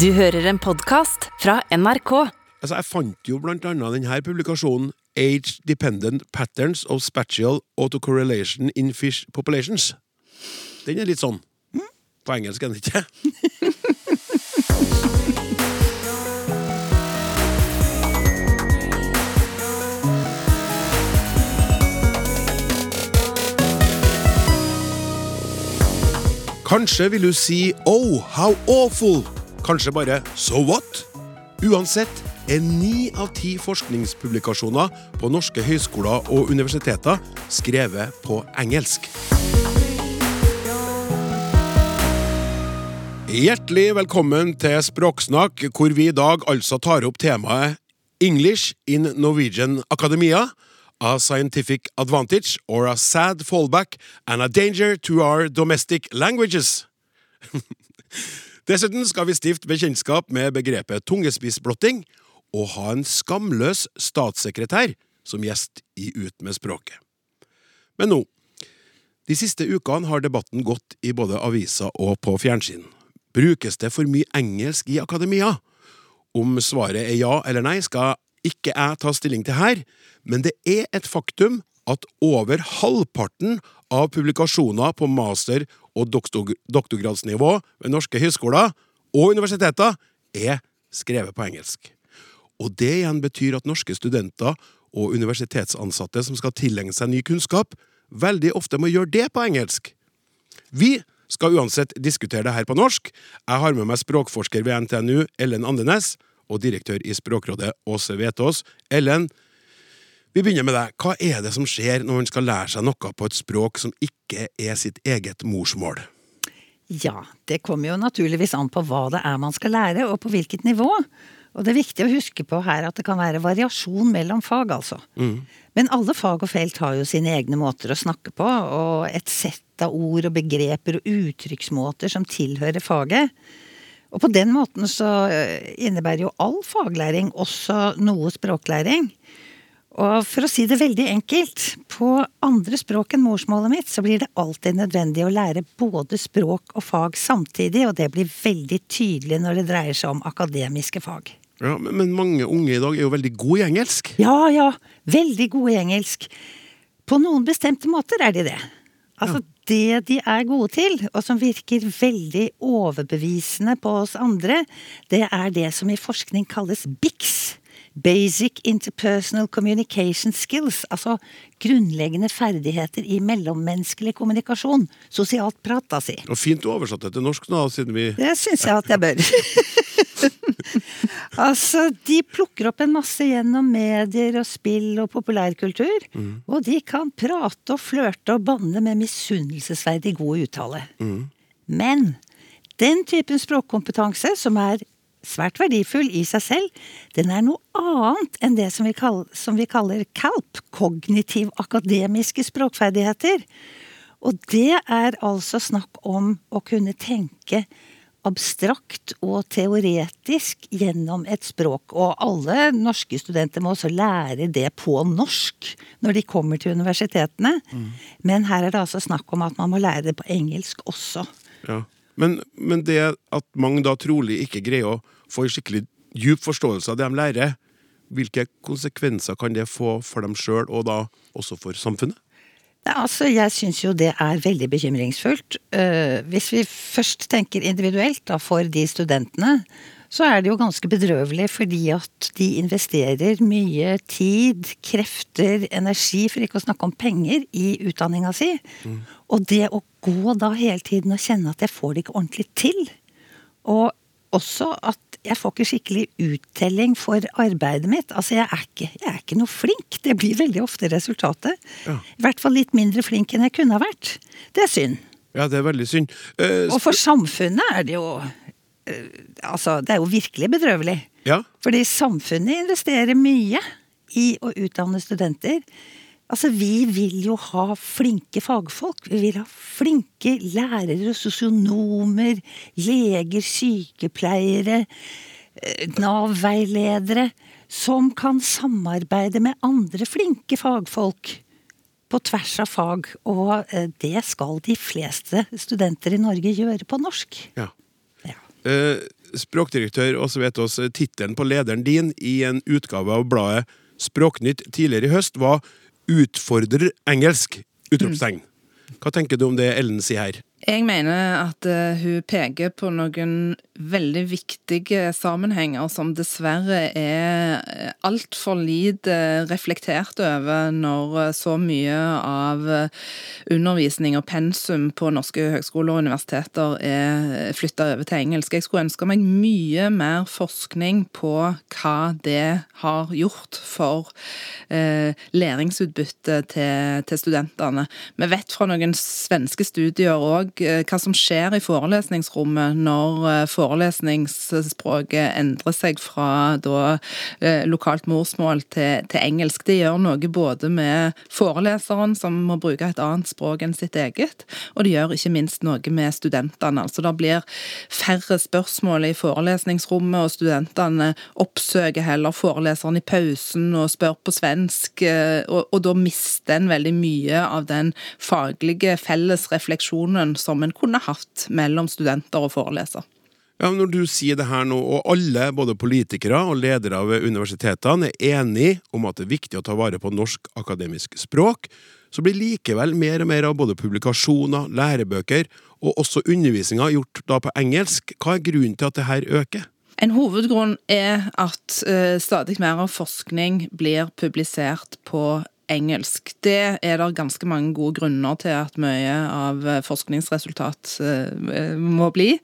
Du hører en podkast fra NRK. Altså, jeg fant jo blant annet denne publikasjonen Age Dependent Patterns of Spatial Autocorrelation in Fish Populations. Den er litt sånn. På engelsk er den ikke. Kanskje vil du si oh, how awful. Kanskje bare so what? Uansett er ni av ti forskningspublikasjoner på norske høyskoler og universiteter skrevet på engelsk. Hjertelig velkommen til Språksnakk, hvor vi i dag altså tar opp temaet English in Norwegian Academia, a scientific advantage or a sad fallback and a danger to our domestic languages. Dessuten skal vi stifte bekjentskap med begrepet tungespissblotting og ha en skamløs statssekretær som gjest i Ut med språket. Men nå, de siste ukene har debatten gått i både aviser og på fjernsyn. Brukes det for mye engelsk i akademia? Om svaret er ja eller nei, skal ikke jeg ta stilling til her, men det er et faktum at over halvparten av publikasjoner på master- og doktorgradsnivå ved norske høyskoler og universiteter er skrevet på engelsk. Og det igjen betyr at norske studenter og universitetsansatte som skal tilegne seg ny kunnskap, veldig ofte må gjøre det på engelsk. Vi skal uansett diskutere det her på norsk. Jeg har med meg språkforsker ved NTNU, Ellen Andenes, og direktør i Språkrådet, Åse Vetås. Ellen, vi begynner med deg. Hva er det som skjer når man skal lære seg noe på et språk som ikke er sitt eget morsmål? Ja, det kommer jo naturligvis an på hva det er man skal lære, og på hvilket nivå. Og det er viktig å huske på her at det kan være variasjon mellom fag, altså. Men alle fag og felt har jo sine egne måter å snakke på, og et sett av ord og begreper og uttrykksmåter som tilhører faget. Og på den måten så eh, innebærer jo all faglæring også noe språklæring. Og for å si det veldig enkelt, på andre språk enn morsmålet mitt, så blir det alltid nødvendig å lære både språk og fag samtidig, og det blir veldig tydelig når det dreier seg om akademiske fag. Ja, men, mange unge i dag er jo veldig gode i engelsk. Ja, ja, veldig gode i engelsk. På noen bestemte måter er de det. Altså, det de er gode til, og som virker veldig overbevisende på oss andre, det er det som i forskning kalles BICS. Basic Interpersonal Communication Skills, altså grunnleggende ferdigheter i mellommenneskelig kommunikasjon. Sosialt prat, da, si. Og fint du oversatte det til norsk nå, siden vi Det syns jeg at jeg bør. altså, de plukker opp en masse gjennom medier og spill og populærkultur. Og de kan prate og flørte og banne med misunnelsesverdig god uttale. Men den typen språkkompetanse, som er svært verdifull i seg selv, den er noe annet enn det som vi kaller, som vi kaller CALP, kognitiv akademiske språkferdigheter. Og det er altså snakk om å kunne tenke abstrakt og teoretisk gjennom et språk. Og alle norske studenter må også lære det på norsk når de kommer til universitetene. Men her er det altså snakk om at man må lære det på engelsk også. Ja. Men, men det at mange da trolig ikke greier å få en skikkelig djup forståelse av det de lærer, hvilke konsekvenser kan det få for dem sjøl, og da også for samfunnet? Nei, altså, jeg syns jo det er veldig bekymringsfullt. Eh, hvis vi først tenker individuelt da, for de studentene, så er det jo ganske bedrøvelig fordi at de investerer mye tid, krefter, energi, for ikke å snakke om penger, i utdanninga si. Og det å gå da hele tiden og kjenne at jeg får det ikke ordentlig til, og også at jeg får ikke skikkelig uttelling for arbeidet mitt. Altså, jeg er ikke, jeg er ikke noe flink. Det blir veldig ofte resultatet. Ja. I hvert fall litt mindre flink enn jeg kunne ha vært. Det er synd. Ja, det er veldig synd. Uh, Og for samfunnet er det jo uh, Altså, det er jo virkelig bedrøvelig. ja, Fordi samfunnet investerer mye i å utdanne studenter. Altså, vi vil jo ha flinke fagfolk. Vi vil ha flinke lærere, sosionomer, leger, sykepleiere, eh, Nav-veiledere. Som kan samarbeide med andre flinke fagfolk på tvers av fag. Og eh, det skal de fleste studenter i Norge gjøre på norsk. ja. Ja. Eh, språkdirektør Åse Vetås, tittelen på lederen din i en utgave av bladet Språknytt tidligere i høst var 'Utfordrer engelsk'! Utropstegn. Hva tenker du om det Ellen sier her? Jeg mener at uh, hun peker på noen veldig viktige sammenhenger som dessverre er eh, altfor lite reflektert over når eh, så mye av undervisning og pensum på norske høgskoler og universiteter er flytta over til engelsk. Jeg skulle ønske meg mye mer forskning på hva det har gjort for læringsutbyttet til studentene. Vi vet fra noen svenske studier òg Eh, hva som skjer i forelesningsrommet når eh, forelesningsspråket endrer seg fra da, eh, lokalt morsmål til, til, engelsk. Det gjør noe både med foreleseren, som må bruke et annet språk enn sitt eget, og det gjør ikke minst noe med studentene. Altså Det blir færre spørsmål i forelesningsrommet, og studentene oppsøker heller foreleseren i pausen og spør på svensk, og, og da mister en veldig mye av den faglige felles refleksjonen som en kunne hatt mellom studenter og foreleser. Ja, Når du sier det her nå, og alle, både politikere og ledere av universitetene, er enige om at det er viktig å ta vare på norsk akademisk språk, så blir likevel mer og mer av både publikasjoner, lærebøker og også undervisninga gjort da på engelsk. Hva er grunnen til at det her øker? En hovedgrunn er at uh, stadig mer av forskning blir publisert på engelsk. Det er det ganske mange gode grunner til at mye av forskningsresultat uh, må bli.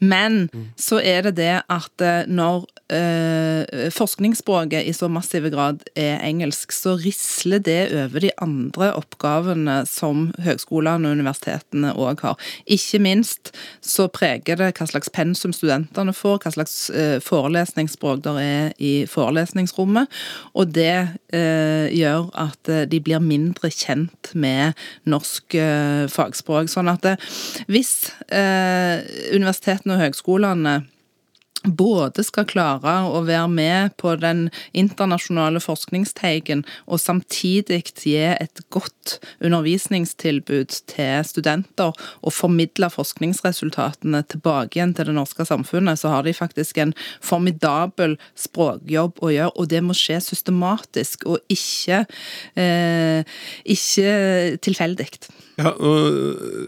Men så er det det at uh, når uh, forskningsspråket i så massive grad er engelsk, så risler det over de andre oppgavene som høgskolene og universitetene òg har. Ikke minst så preger det hva slags pensum studentene får, hva slags forelesningsspråk der er i forelesningsrommet, og det gjør at Eh, de blir mindre kjent med norsk eh, fagspråk. Sånn at eh, hvis universitetene og høgskolene både skal klare å være med på den internasjonale forskningsteigen og samtidig gi et godt undervisningstilbud til studenter og formidle forskningsresultatene tilbake igjen til det norske samfunnet, så har de faktisk en formidabel språkjobb å gjøre, og det må skje systematisk og ikke, eh, ikke tilfeldig. Ja,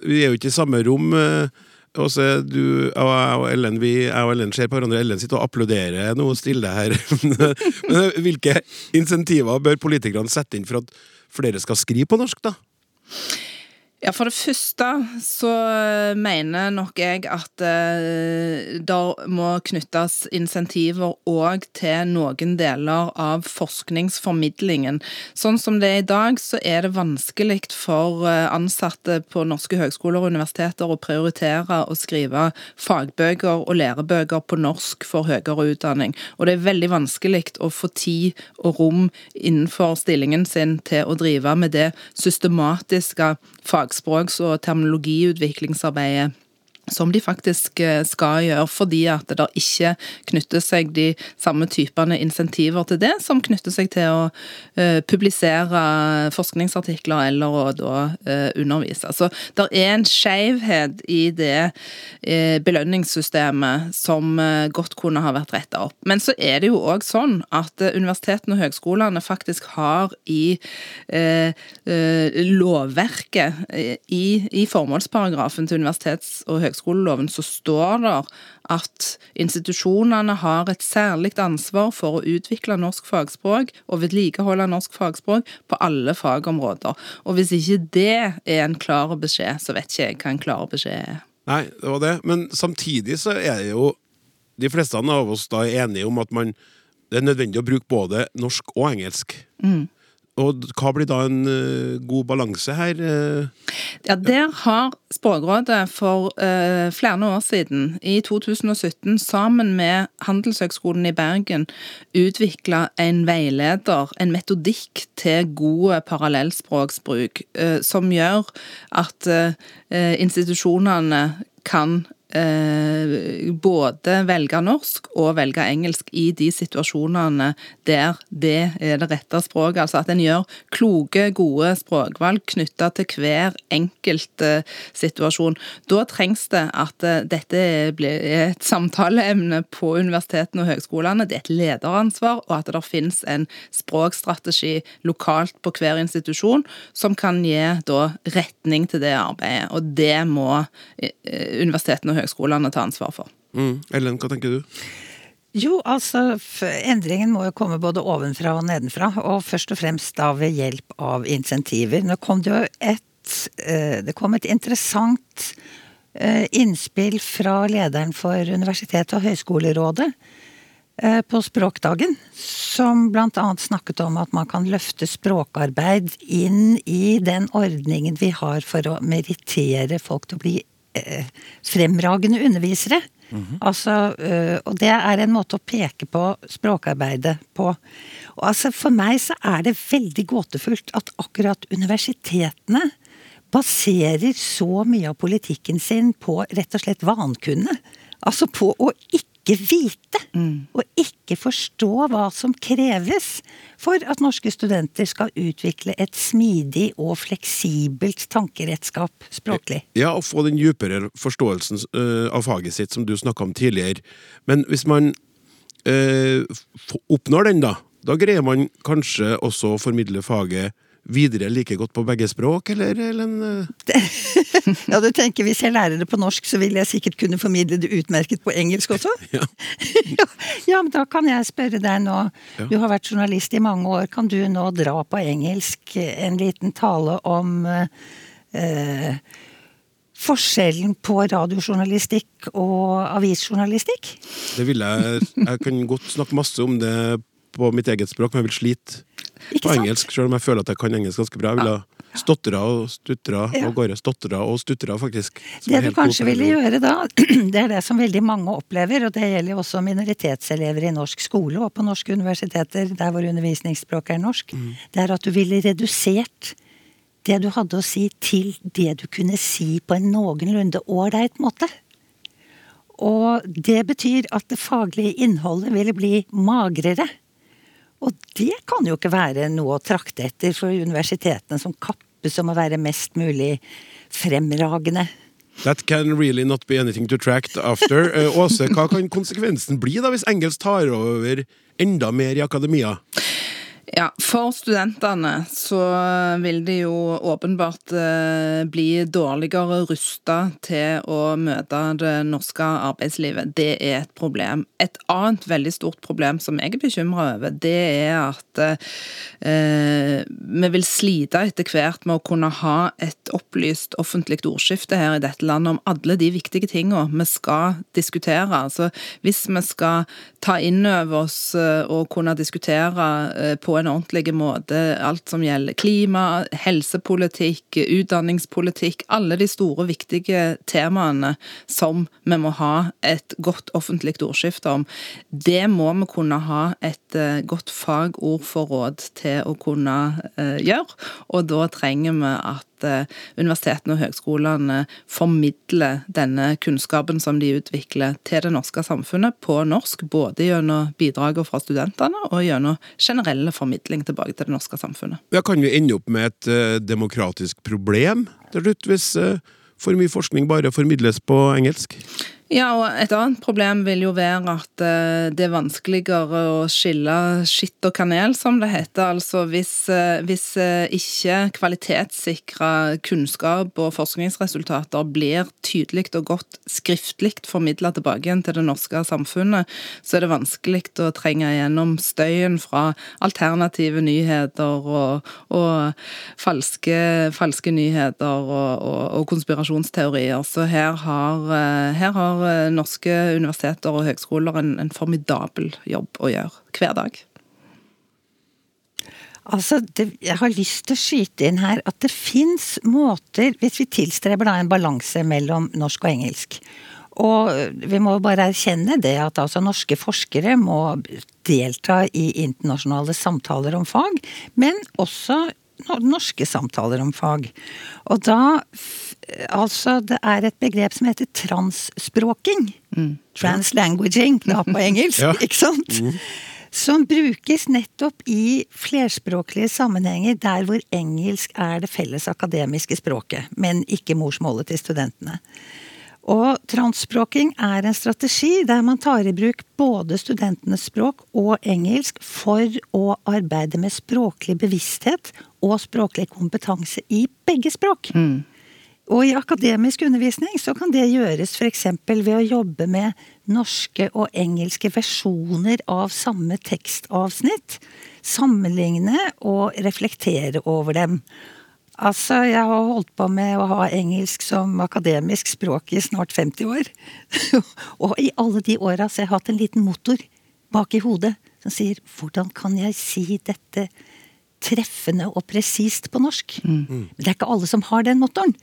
vi er jo ikke i samme rom. Eh og så du og Ellen vi, jeg og Ellen ser på hverandre. Ellen sitter og applauderer noe stille her. Men hvilke insentiver bør politikerne sette inn for at flere skal skrive på norsk, da? Ja, For det første så mener nok jeg at eh, det må knyttes insentiver òg til noen deler av forskningsformidlingen. Sånn som det er i dag, så er det vanskelig for eh, ansatte på norske høgskoler og universiteter å prioritere å skrive fagbøker og lærebøker på norsk for høyere utdanning. Og det er veldig vanskelig å få tid og rom innenfor stillingen sin til å drive med det systematiske fagspråks- og terminologiutviklingsarbeidet som de faktisk eh, skal gjøre, fordi at det ikke knytter seg de samme typene insentiver til det, som knytter seg til å uh, publisere forskningsartikler eller å da uh, undervise. Så det er en skjevhet i det uh, belønningssystemet som godt kunne ha vært retta opp. Men så er det jo òg sånn at universitetene og høgskolene faktisk har i lovverket, i, i formålsparagrafen til universitets- og høgskoler, høgskoleloven så står det at institusjonene har et særlig ansvar for å utvikle norsk fagspråk og vedlikeholde norsk fagspråk på alle fagområder. Og hvis ikke det er en klar beskjed, så vet ikke jeg hva en klar beskjed er. Nei, det var det. Men samtidig så er det jo de fleste av oss da enige om at man, det er nødvendig å bruke både norsk og engelsk. Mm. Og hva blir da en uh, god balanse her? Uh, ja, Der har Språkrådet for uh, flere år siden, i 2017, sammen med Handelshøgskolen i Bergen, utvikla en veileder, en metodikk til god parallellspråksbruk, som gjør at institusjonene kan både velge norsk og velge engelsk i de situasjonene der det er det rette språket. Altså at en gjør kloke, gode språkvalg knytta til hver enkelt eh, situasjon. Da trengs det at eh, dette er et samtaleemne på universitetene og høgskolene. Det er et lederansvar, og at det finnes en språkstrategi lokalt på hver institusjon som kan gi da retning til det arbeidet. Og det må eh, universitetene og høgskolene ta ansvar for. Mm. Ellen, hva tenker du? Jo, altså endringen må jo komme både ovenfra og nedenfra. Og først og fremst da ved hjelp av insentiver. Nå kom det jo et eh, Det kom et interessant eh, innspill fra lederen for Universitet- og høyskolerådet på Språkdagen, som bl.a. snakket om at man kan løfte språkarbeid inn i den ordningen vi har for å merittere folk til å bli Eh, fremragende undervisere. Mm -hmm. Altså, eh, og det er en måte å peke på språkarbeidet på. Og altså, for meg så er det veldig gåtefullt at akkurat universitetene baserer så mye av politikken sin på rett og slett vankunne. Altså på å ikke ikke vite mm. og ikke forstå hva som kreves for at norske studenter skal utvikle et smidig og fleksibelt tankeredskap språklig. Ja, og få den djupere forståelsen uh, av faget sitt som du snakka om tidligere. Men hvis man uh, oppnår den, da, da greier man kanskje også å formidle faget videre like godt på begge språk, eller, Ellen? ja, du tenker hvis jeg lærer det på norsk, så vil jeg sikkert kunne formidle det utmerket på engelsk også? ja. ja, men da kan jeg spørre deg nå. Ja. Du har vært journalist i mange år. Kan du nå dra på engelsk en liten tale om eh, forskjellen på radiojournalistikk og avisjournalistikk? Det vil jeg. Jeg kan godt snakke masse om det på mitt eget språk, men jeg vil slite på engelsk, selv om jeg føler at jeg kan engelsk ganske bra. Jeg ville ja. stotra og stutra ja. og gårde. Stotra og stutra, faktisk. Det du kanskje ville gjøre da, det er det som veldig mange opplever, og det gjelder jo også minoritetselever i norsk skole og på norske universiteter der hvor undervisningsspråket er norsk, mm. det er at du ville redusert det du hadde å si, til det du kunne si på en noenlunde ålreit måte. Og det betyr at det faglige innholdet ville bli magrere. Og det kan jo ikke være noe å trakte etter for universitetene som kappes om å være mest mulig fremragende. That can really not be anything to track after. Uh, Åse, hva kan konsekvensen bli da hvis engelsk tar over enda mer i akademia? Ja, For studentene så vil de jo åpenbart eh, bli dårligere rusta til å møte det norske arbeidslivet. Det er et problem. Et annet veldig stort problem som jeg er bekymra over, det er at eh, vi vil slite etter hvert med å kunne ha et opplyst offentlig ordskifte her i dette landet om alle de viktige tingene vi skal diskutere. Altså hvis vi skal ta inn over oss eh, og kunne diskutere eh, en ordentlig måte alt som gjelder klima, helsepolitikk, utdanningspolitikk, alle de store, viktige temaene som vi må ha et godt offentlig ordskifte om. Det må vi kunne ha et eh, godt fagord for råd til å kunne eh, gjøre, og da trenger vi at Eh, universitetene og høgskolene formidler denne kunnskapen som de utvikler til det norske samfunnet på norsk, både gjennom bidraget fra studentene og gjennom generelle formidling tilbake til det norske samfunnet. Ja, kan vi ende opp med et uh, demokratisk problem til slutt, hvis uh, for mye forskning bare formidles på engelsk? Ja, og et annet problem vil jo være at eh, det er vanskeligere å skille skitt og kanel, som det heter. Altså hvis, eh, hvis eh, ikke kvalitetssikra kunnskap og forskningsresultater blir tydelig og godt skriftlig formidla tilbake igjen til det norske samfunnet, så er det vanskelig å trenge gjennom støyen fra alternative nyheter og, og falske, falske, nyheter og, og, og, konspirasjonsteorier. Så her har, her har Eh, norske universiteter og høgskoler en, en formidabel jobb å gjøre hver dag. Altså, det, Jeg har lyst til å skyte inn her at det fins måter, hvis vi tilstreber da en balanse mellom norsk og engelsk. Og vi må bare erkjenne det at altså norske forskere må delta i internasjonale samtaler om fag, men også norske samtaler om fag. Og da Altså, det er et begrep som heter transspråking. Mm. Translanguaging, da på engelsk, ja. ikke sant? Mm. Som brukes nettopp i flerspråklige sammenhenger der hvor engelsk er det felles akademiske språket, men ikke morsmålet til studentene. Og transspråking er en strategi der man tar i bruk både studentenes språk og engelsk for å arbeide med språklig bevissthet og språklig kompetanse i begge språk. Mm. Og i akademisk undervisning så kan det gjøres f.eks. ved å jobbe med norske og engelske versjoner av samme tekstavsnitt. Sammenligne og reflektere over dem. Altså, jeg har holdt på med å ha engelsk som akademisk språk i snart 50 år. og i alle de åra har jeg hatt en liten motor bak i hodet som sier 'hvordan kan jeg si dette treffende og presist på norsk'? Mm. Men det er ikke alle som har den motoren.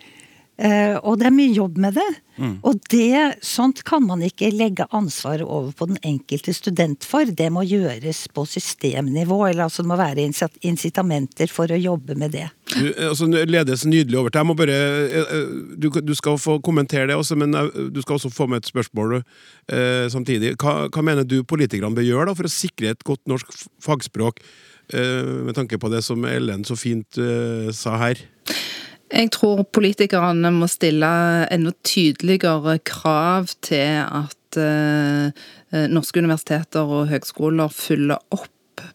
Uh, og det er mye jobb med det. Mm. Og det, sånt kan man ikke legge ansvaret over på den enkelte student for. Det må gjøres på systemnivå, eller altså det må være incitamenter for å jobbe med det. Du, altså, ledes nydelig over til. Jeg må bare, eh, eh, du, du, skal få kommentere det også, men du skal også få med et spørsmål uh, samtidig. Hva, hva, mener du politikerne bør gjøre da, for å sikre et godt norsk fagspråk, uh, med tanke på det som Ellen så fint sa her? Jeg tror politikerne må stille enda tydeligere krav til at uh, norske universiteter og høgskoler fyller opp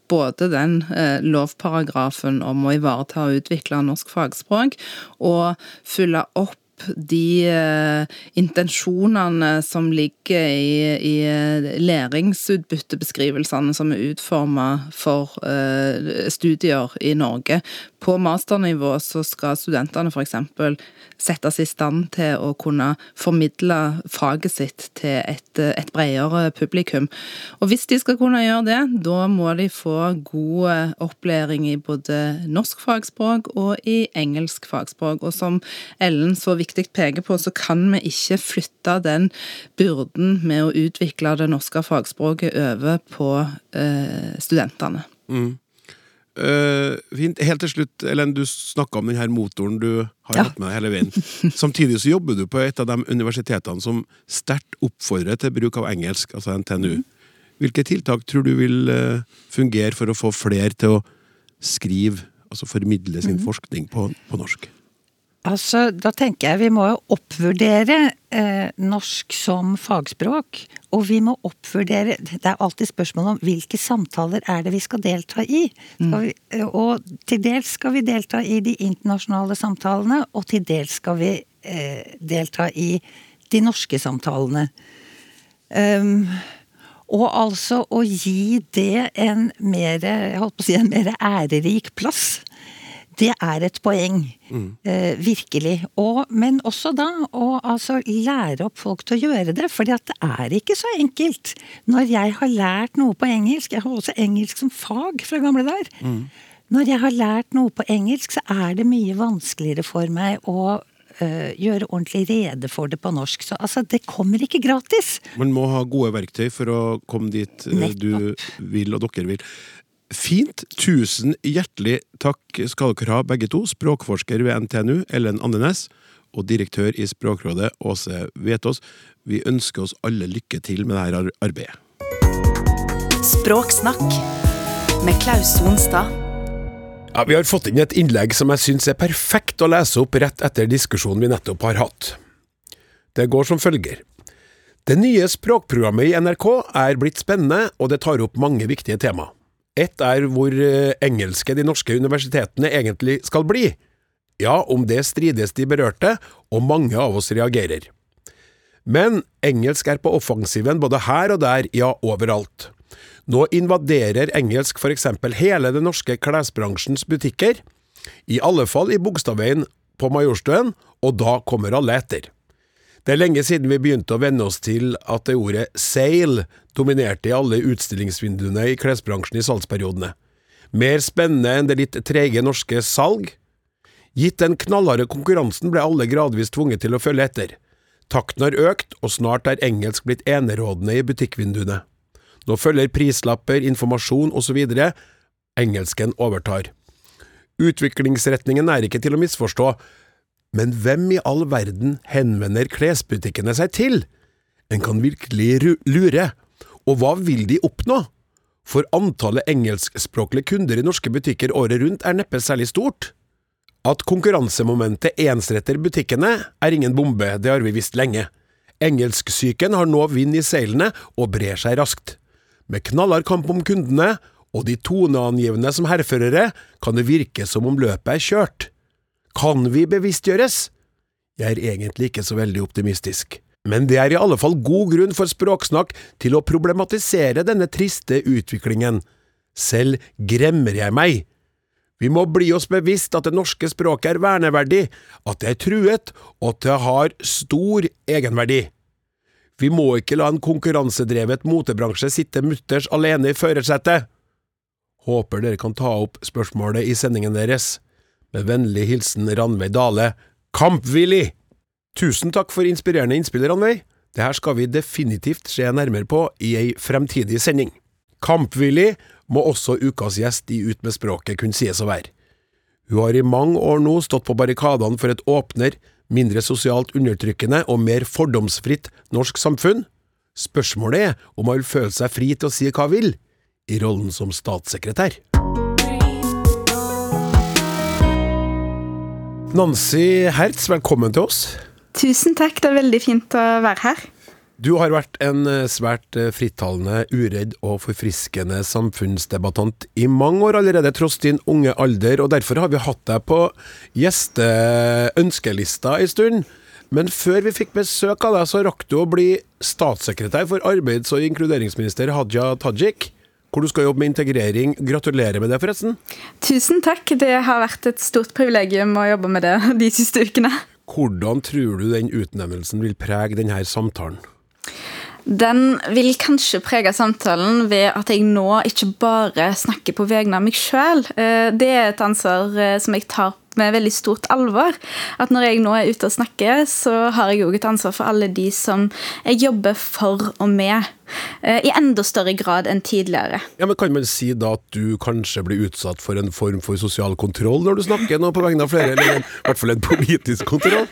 både den eh, lovparagrafen om å ivareta og utvikle norsk fagspråk, og følge opp de eh, intensjonene som ligger i, i læringsutbyttebeskrivelsene som er utforma for eh, studier i Norge. På masternivå så skal studentene f.eks settes i stand til å kunne formidle faget sitt til et, et bredere publikum. Og hvis de skal kunne gjøre det, da må de få god opplæring i både norsk fagspråk og i engelsk fagspråk. Og som Ellen så viktig peker på, så kan vi ikke flytte den byrden med å utvikle det norske fagspråket over på eh, studentene. Mm. Uh, fint. Helt til slutt, Ellen, du snakka om denne motoren du har ja. hatt med deg hele veien. Samtidig så jobber du på et av de universitetene som sterkt oppfordrer til bruk av engelsk, altså NTNU. Hvilke tiltak tror du vil uh, fungere for å få flere til å skrive, altså formidle sin mm. forskning på, på norsk? Altså, Da tenker jeg vi må jo oppvurdere eh, norsk som fagspråk. Og vi må oppvurdere Det er alltid spørsmål om hvilke samtaler er det vi skal delta i. Skal vi, eh, og til dels skal vi delta i de internasjonale samtalene, og til dels skal vi eh, delta i de norske samtalene. Um, og altså å gi det en mer, jeg holdt på å si, en mer ærerik plass det er et poeng. Mm. Eh, virkelig. Og, men også da å altså, lære opp folk til å gjøre det. For det er ikke så enkelt. Når jeg har lært noe på engelsk Jeg har også engelsk som fag fra gamle dager. Mm. Når jeg har lært noe på engelsk, så er det mye vanskeligere for meg å uh, gjøre ordentlig rede for det på norsk. Så altså, det kommer ikke gratis. Man må ha gode verktøy for å komme dit uh, du vil og dere vil. Fint. Tusen hjertelig takk skal dere ha, begge to. Språkforsker ved NTNU, Ellen Andenes, og direktør i Språkrådet, Åse Vetås. Vi ønsker oss alle lykke til med dette arbeidet. Språksnakk med Klaus Sonstad. Ja, vi har fått inn et innlegg som jeg syns er perfekt å lese opp rett etter diskusjonen vi nettopp har hatt. Det går som følger. Det nye språkprogrammet i NRK er blitt spennende, og det tar opp mange viktige tema. Ett er hvor eh, engelske de norske universitetene egentlig skal bli. Ja, om det strides de berørte, og mange av oss reagerer. Men engelsk er på offensiven både her og der, ja, overalt. Nå invaderer engelsk for eksempel hele den norske klesbransjens butikker, i alle fall i Bogstadveien på Majorstuen, og da kommer alle etter. Det er lenge siden vi begynte å venne oss til at det ordet sale dominerte i alle utstillingsvinduene i klesbransjen i salgsperiodene. Mer spennende enn det litt trege norske salg? Gitt den knallharde konkurransen ble alle gradvis tvunget til å følge etter. Takten har økt, og snart er engelsk blitt enerådende i butikkvinduene. Nå følger prislapper, informasjon osv. Engelsken overtar. Utviklingsretningen er ikke til å misforstå, men hvem i all verden henvender klesbutikkene seg til? En kan virkelig lure. Og hva vil de oppnå? For antallet engelskspråklige kunder i norske butikker året rundt er neppe særlig stort. At konkurransemomentet ensretter butikkene, er ingen bombe, det har vi visst lenge. Engelsksyken har nå vind i seilene og brer seg raskt. Med knallhard kamp om kundene og de toneangivende som hærførere kan det virke som om løpet er kjørt. Kan vi bevisstgjøres? Jeg er egentlig ikke så veldig optimistisk. Men det er i alle fall god grunn for Språksnakk til å problematisere denne triste utviklingen. Selv gremmer jeg meg. Vi må bli oss bevisst at det norske språket er verneverdig, at det er truet, og at det har stor egenverdi. Vi må ikke la en konkurransedrevet motebransje sitte mutters alene i førersetet. Håper dere kan ta opp spørsmålet i sendingen deres. Med vennlig hilsen Ranveig Dale, kampvillig! Tusen takk for inspirerende innspill, Ranveig. Det her skal vi definitivt se nærmere på i ei fremtidig sending. Kampvillig må også ukas gjest i Ut med språket kunne sies å være. Hun har i mange år nå stått på barrikadene for et åpner, mindre sosialt undertrykkende og mer fordomsfritt norsk samfunn. Spørsmålet er om hun vil føle seg fri til å si hva hun vil, i rollen som statssekretær. Nancy Hertz, velkommen til oss. Tusen takk, det er veldig fint å være her. Du har vært en eh, svært eh, frittalende, uredd og forfriskende samfunnsdebattant i mange år allerede, tross din unge alder, og derfor har vi hatt deg på gjesteønskelista en stund. Men før vi fikk besøk av deg, så rakk du å bli statssekretær for arbeids- og inkluderingsminister Hadia Tajik hvor du skal jobbe med integrering. Gratulerer med det, forresten. Tusen takk. Det har vært et stort privilegium å jobbe med det de siste ukene. Hvordan tror du den utnevnelsen vil prege denne samtalen? Den vil kanskje prege samtalen ved at jeg nå ikke bare snakker på vegne av meg sjøl. Eh, det er et ansvar eh, som jeg tar med veldig stort alvor. At når jeg nå er ute og snakker, så har jeg òg et ansvar for alle de som jeg jobber for og med. Eh, I enda større grad enn tidligere. Ja, men Kan man si da at du kanskje blir utsatt for en form for sosial kontroll når du snakker nå på vegne av flere, eller i hvert fall en politisk kontroll?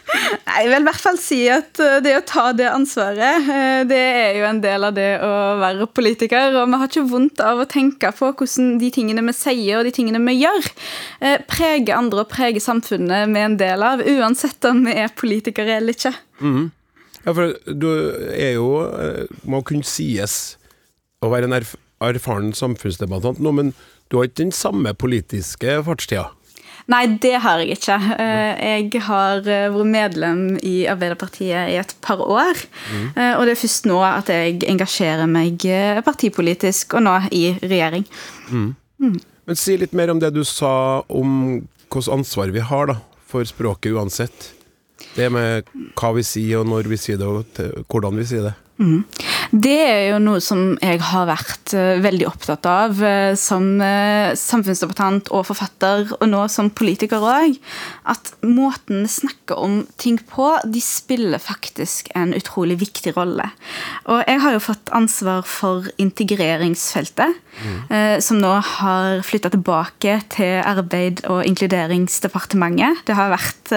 Jeg vil i hvert fall si at eh, det å ta det ansvaret, eh, det er jo en del av det å være politiker. Og vi har ikke vondt av å tenke på hvordan de tingene vi sier og de tingene vi gjør, preger andre og preger samfunnet vi er en del av, uansett om vi er politikere eller ikke. Mm. Ja, for du er jo eh, Må kunne sies å være en erf erfaren samfunnsdebattant nå, men du har ikke den samme politiske fartstida? Nei, det har jeg ikke. Eh, jeg har eh, vært medlem i Arbeiderpartiet i et par år. Mm. Og det er først nå at jeg engasjerer meg partipolitisk, og nå i regjering. Mm. Mm. Men si litt mer om det du sa om hvilket ansvar vi har da, for språket uansett. Det med hva vi sier, og når vi sier det, og hvordan vi sier det. Mm. Det er jo noe som jeg har vært uh, veldig opptatt av uh, som uh, samfunnsdebattant og forfatter, og nå som politiker òg. At måten vi snakker om ting på, de spiller faktisk en utrolig viktig rolle. Og jeg har jo fått ansvar for integreringsfeltet, mm. som nå har flytta tilbake til Arbeid- og inkluderingsdepartementet. Det har vært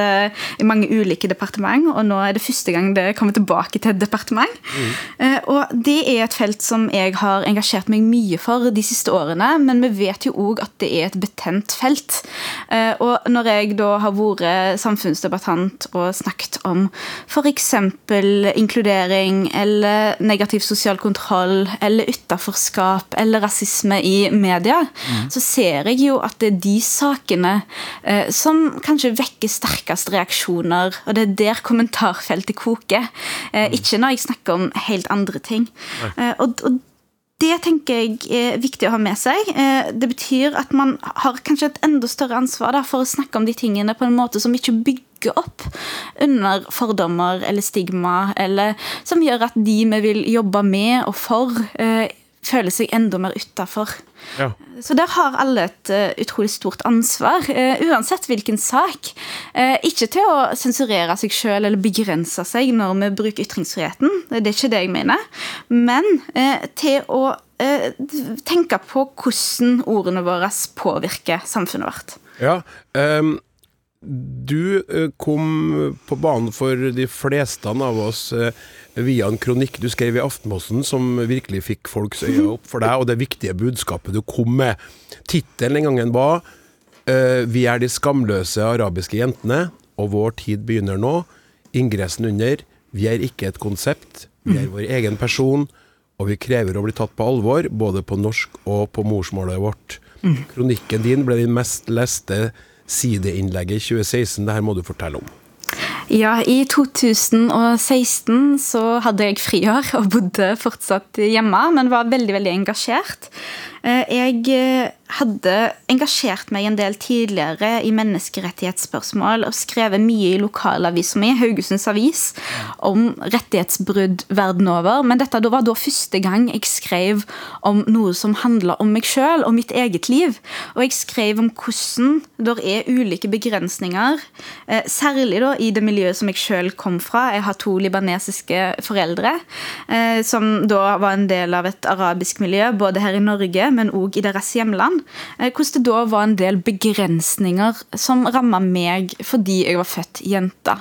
i mange ulike departement, og nå er det første gang det kommer tilbake til et departement. Mm. Og det er et felt som jeg har engasjert meg mye for de siste årene, men vi vet jo òg at det er et betent felt. Eh, og når jeg da har vært samfunnsdebattant og snakket om f.eks. inkludering eller negativ sosial kontroll eller utenforskap eller rasisme i media, mm. så ser jeg jo at det er de sakene eh, som kanskje vekker sterkest reaksjoner, og det er der kommentarfeltet koker. Eh, mm. Ikke når jeg snakker om helt andre ting. Uh, og, og, det tenker jeg er viktig å ha med seg. Uh, det betyr at man har kanskje et enda større ansvar for å snakke om de tingene på en måte som ikke bygger opp under fordommer eller stigma, eller som gjør at de vi vil jobbe med og for, uh, føler seg enda mer utafor. Ja. Så der har alle et uh, utrolig stort ansvar, uh, uansett hvilken sak. Uh, ikke til å sensurere seg sjøl eller begrense seg når vi bruker ytringsfriheten, det er ikke det jeg mener, men til å tenke på hvordan ordene våre påvirker samfunnet vårt. Ja, um du eh, kom på banen for de fleste av oss eh, via en kronikk du skrev i Aftenposten som virkelig fikk folks øyne opp for deg, og det viktige budskapet du kom med. Tittelen den gangen var uh, 'Vi er de skamløse arabiske jentene, og vår tid begynner nå'. Ingressen under 'Vi er ikke et konsept, vi er vår egen person', og vi krever å bli tatt på alvor, både på norsk og på morsmålet vårt. Kronikken din ble din mest leste sideinnlegget i 2016. Det her må du fortelle om. Ja, i 2016 så hadde jeg friår og bodde fortsatt hjemme, men var veldig, veldig engasjert. Eh, Jeg eh, hadde engasjert meg en del tidligere i menneskerettighetsspørsmål og skrevet mye i lokalavisa mi, Haugesunds Avis, om rettighetsbrudd verden over. Men dette var da første gang jeg skrev om noe som handla om meg sjøl og mitt eget liv. Og jeg skrev om hvordan det er ulike begrensninger, eh, særlig da i det miljøet som jeg sjøl kom fra. Jeg har to libanesiske foreldre, som da var en del av et arabisk miljø, både her i Norge, men òg i deres hjemland. Eh, Hvordan det da var en del begrensninger som ramma meg fordi jeg var født jente.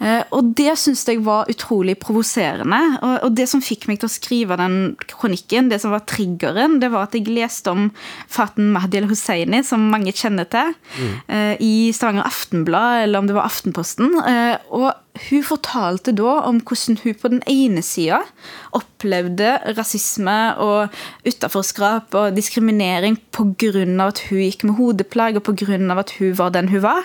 Mm. Og det syns jeg var utrolig provoserende. Og- det som fikk meg til å skrive den kronikken, det som var triggeren, det var at jeg leste om Faten Mahdi al-Husseini, som mange kjenner til, mm. i Stavanger Aftenblad, eller om det var Aftenposten. Eh, Og hun fortalte da om hvordan hun på den ene sida opplevde rasisme og utenforskap og diskriminering pga. at hun gikk med hodeplagg og pga. at hun var den hun var.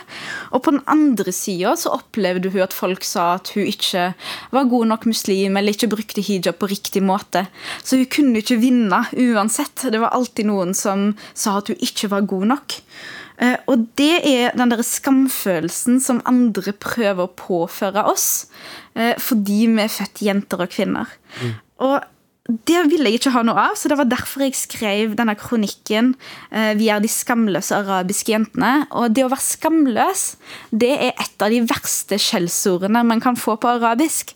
Og på den andre sida opplevde hun at folk sa at hun ikke var god nok muslim eller ikke brukte hijab på riktig måte. Så hun kunne ikke vinne uansett. Det var alltid noen som sa at hun ikke var god nok. Eh, Og det er den der skamfølelsen som andre prøver å påføre oss, eh, fordi vi er født jenter og kvinner. Og det ville jeg ikke ha noe av, så det var derfor jeg skrev denne kronikken eh, 'Vi er de skamløse arabiske jentene'. Og det å være skamløs, det er et av de verste skjellsordene man kan få på arabisk.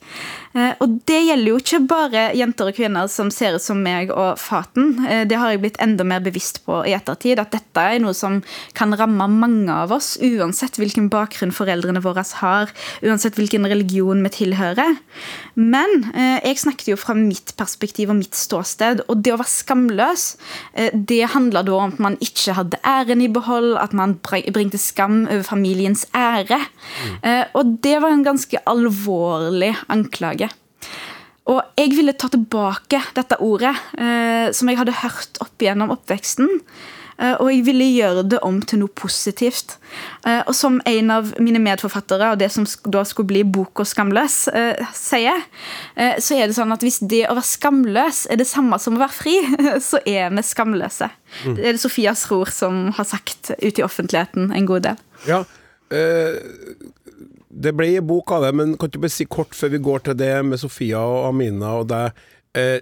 Eh, Og det gjelder jo ikke bare jenter og kvinner som ser ut som meg og Faten. Eh, Det har jeg blitt enda mer bevisst på i ettertid, at dette er noe som kan ramme mange av oss, uansett hvilken bakgrunn foreldrene våre har, uansett hvilken religion vi tilhører. Men jeg snakket jo fra mitt perspektiv og mitt ståsted, og det å være skamløs, eh, det handla da om at man ikke hadde æren i behold, at man bringte skam over familiens ære. Mm. Og det var en ganske alvorlig anklage. Og jeg ville ta tilbake dette ordet, eh, som jeg hadde hørt opp gjennom oppveksten. Eh, og jeg ville gjøre det om til noe positivt. Eh, og som en av mine medforfattere og det som da skulle bli boka 'Skamløs', eh, sier, så er det sånn at hvis det å være skamløs er det samme som å være fri, så er vi skamløse. Det er det Sofias Ror som har sagt ute i offentligheten en god del. Ja, eh, det ble en bok av det, men kan du bare si kort før vi går til det med Sofia og Amina og deg eh,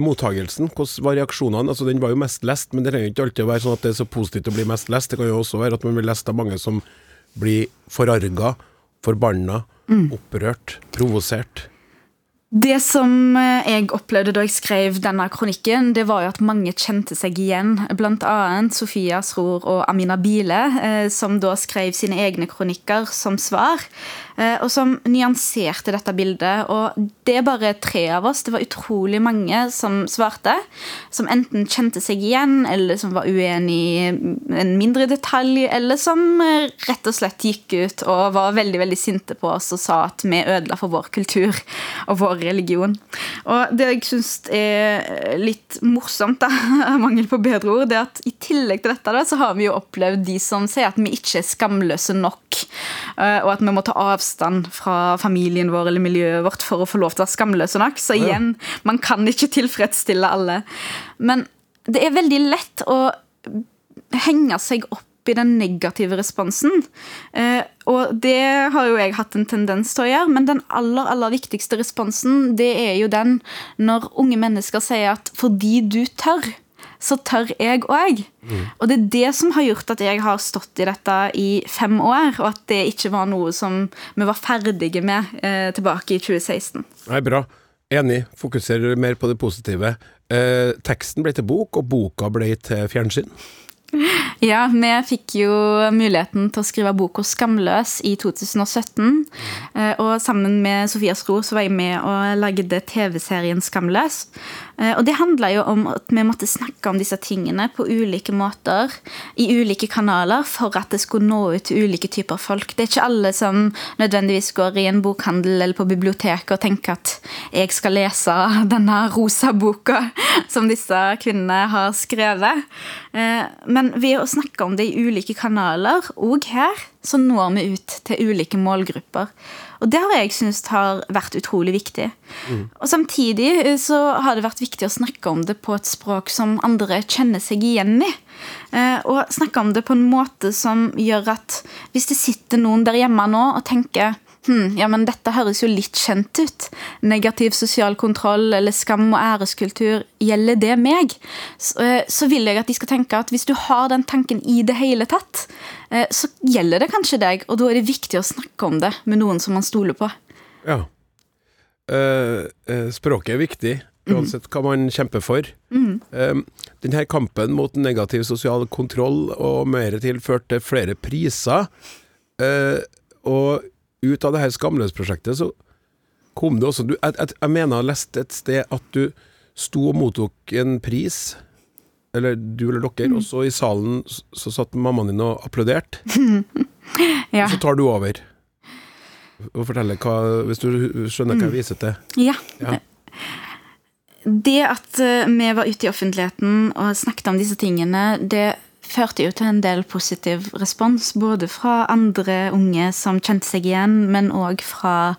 Mottagelsen, hvordan var reaksjonene? Altså, den var jo mest lest, men det trenger ikke alltid å være sånn at det er så positivt å bli mest lest. Det kan jo også være at man blir lest av mange som blir forarga, forbanna, opprørt, provosert. Det som eh, jeg opplevde da jeg skrev denne kronikken, det var jo at mange kjente seg igjen. Blant annet Sofia Sror og Amina Bile, eh, som da skrev sine egne kronikker som svar. Eh, Og som nyanserte dette bildet. Og det er bare tre av oss. Det var utrolig mange som svarte. Som enten kjente seg igjen, eller som var uenig i en mindre detalj, eller som eh, rett og slett gikk ut og var veldig veldig sinte på oss og sa at vi ødela for vår kultur og vår religion. Og det jeg syns er litt morsomt, da, mangel på bedre ord, det at i tillegg til dette da, så har vi jo opplevd de som sier at vi ikke er skamløse nok, eh, og at vi må ta avstand fra familien vår eller miljøet vårt for å få lov til å være skamløse nok. Så igjen, man kan ikke tilfredsstille alle. Men det er veldig lett å henge seg opp i den negative responsen. Eh, og det har jo jeg hatt en tendens til å gjøre, men den aller, aller viktigste responsen, det er jo den når unge mennesker sier at fordi du tør, så tør jeg òg. Og det er det som har gjort at jeg har stått i dette i fem år, og at det ikke var noe som vi var ferdige med eh, tilbake i 2016. Nei, bra. Enig. Fokuserer mer på det positive. Eh, teksten ble til bok, og boka ble til fjernsyn. Ja, vi fikk jo muligheten til å skrive boka 'Skamløs' i 2017. Eh, og sammen med Sofia Stro så var jeg med og lagde TV-serien 'Skamløs'. Eh, og det handla jo om at vi måtte snakke om disse tingene på ulike måter, i ulike kanaler, for at det skulle nå ut til ulike typer folk. Det er ikke alle som nødvendigvis går i en bokhandel eller på biblioteket og tenker at jeg skal lese denne rosa boka som disse kvinnene har skrevet. Eh, men ved å snakke om det i ulike kanaler, og her, så når vi ut til ulike målgrupper. Og det har jeg syntes har vært utrolig viktig. Mm. Og Samtidig eh, så har det vært viktig å snakke om det på et språk som andre kjenner seg igjen i. Eh, og snakke om det på en måte som gjør at hvis det sitter noen der hjemme nå og tenker hm, ja, men dette høres jo litt kjent ut. Negativ sosial kontroll eller skam og æreskultur, gjelder det meg? Så, eh, så, vil jeg at de skal tenke at hvis du har den tanken i det hele tatt, eh, så gjelder det kanskje deg, og da er det viktig å snakke om det med noen som man stoler på. Ja. Uh, uh, språket er viktig, uansett hva man kjemper for. Mm. Um, denne kampen mot negativ sosial kontroll og mer til førte flere priser. Uh, og ut av det her Skamløs-prosjektet så kom det også du, jeg, jeg, jeg, mener jeg har lest et sted at du sto og mottok en pris. Eller du eller dere. Mm. Og så i salen så, satt mammaen din og applauderte. ja. Og så tar du over. Og forteller hva Hvis du skjønner hva jeg viser til. Ja. ja. Det at eh, vi var ute i offentligheten og snakket om disse tingene, det førte jo til en del positiv respons. Både fra andre unge som kjente seg igjen, men òg fra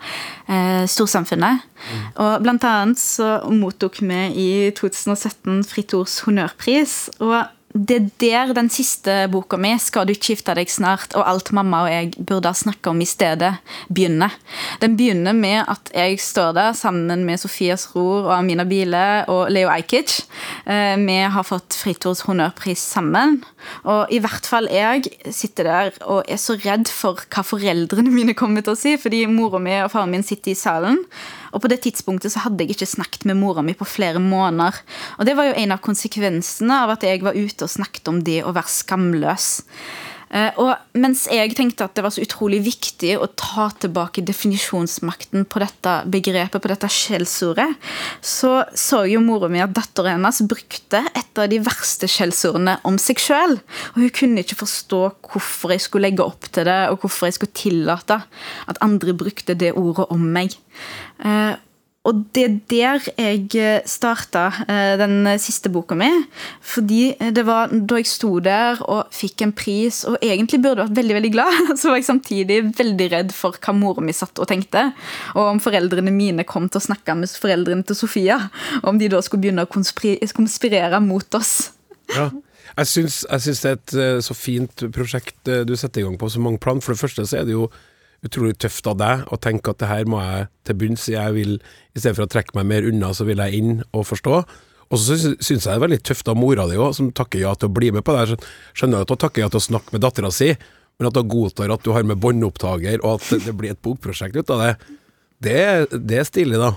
eh, storsamfunnet. Mm. Og blant annet så mottok vi i 2017 Fritt Ords honnørpris. og det er der den siste boka mi, 'Skal du ikke gifte deg snart?' og alt mamma og jeg burde ha snakka om i stedet, begynner. Den begynner med at jeg står der sammen med Sofias Ror og Amina Bile og Leo Ajkic. Eh, vi har fått Fritors honnørpris sammen. Og i hvert fall jeg sitter der og er så redd for hva foreldrene mine kommer til å si, fordi mora mi og faren min sitter i salen. Og på det tidspunktet så hadde jeg ikke snakket med mora mi på flere måneder. Og det var jo en av konsekvensene av at jeg var ute og snakket om det å være skamløs. Eh, og mens jeg tenkte at det var så utrolig viktig å ta tilbake definisjonsmakten på dette begrepet, på dette skjellsordet, så så jo mora mi at datteren hennes brukte et av de verste skjellsordene om seg sjøl. Og hun kunne ikke forstå hvorfor jeg skulle legge opp til det, og hvorfor jeg skulle tillate at andre brukte det ordet om meg. Eh, og det er der jeg eh, starta eh, den siste boka mi. Fordi det var da jeg sto der og fikk en pris, og egentlig burde vært veldig veldig glad, så var jeg samtidig veldig redd for hva mora mi satt og tenkte. Og om foreldrene mine kom til å snakke med foreldrene til Sofia. Og om de da skulle begynne å konspirere mot oss. Ja. Jeg syns, det er et så fint prosjekt du setter i gang på så mange plan. For det første så er det jo utrolig tøft av deg å tenke at det her må jeg til bunns i. Jeg vil, istedenfor å trekke meg mer unna, så vil jeg inn og forstå. Og så syns jeg det er veldig tøft av mora di òg, som takker ja til å bli med på det. Jeg skjønner at hun takker ja til å snakke med dattera si, men at hun godtar at du har med båndopptaker, og at det blir et bokprosjekt ut av det, det, det er stilig, da.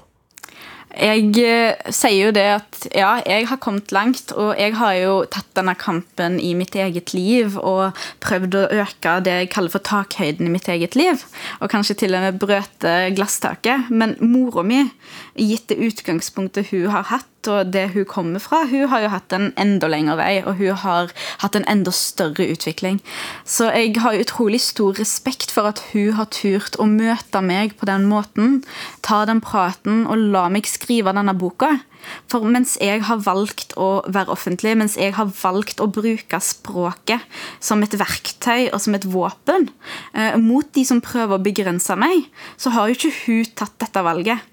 Jeg eh, sier jo det at ja, jeg har kommet langt, og jeg har jo tatt denne kampen i mitt eget liv og prøvd å øke det jeg kaller for takhøyden i mitt eget liv. Og kanskje til og med brøte glasstaket. Men mora mi, gitt det utgangspunktet hun har hatt, og det hun kommer fra, hun har jo hatt en enda lengre vei, og hun har hatt en enda større utvikling. Så jeg har utrolig stor respekt for at hun har turt å møte meg på den måten, ta den praten og la meg skrive denne boka. For mens jeg har valgt å være offentlig, mens jeg har valgt å bruke språket som et verktøy og som et våpen eh, mot de som prøver å begrense meg, så har jo ikke hun tatt dette valget.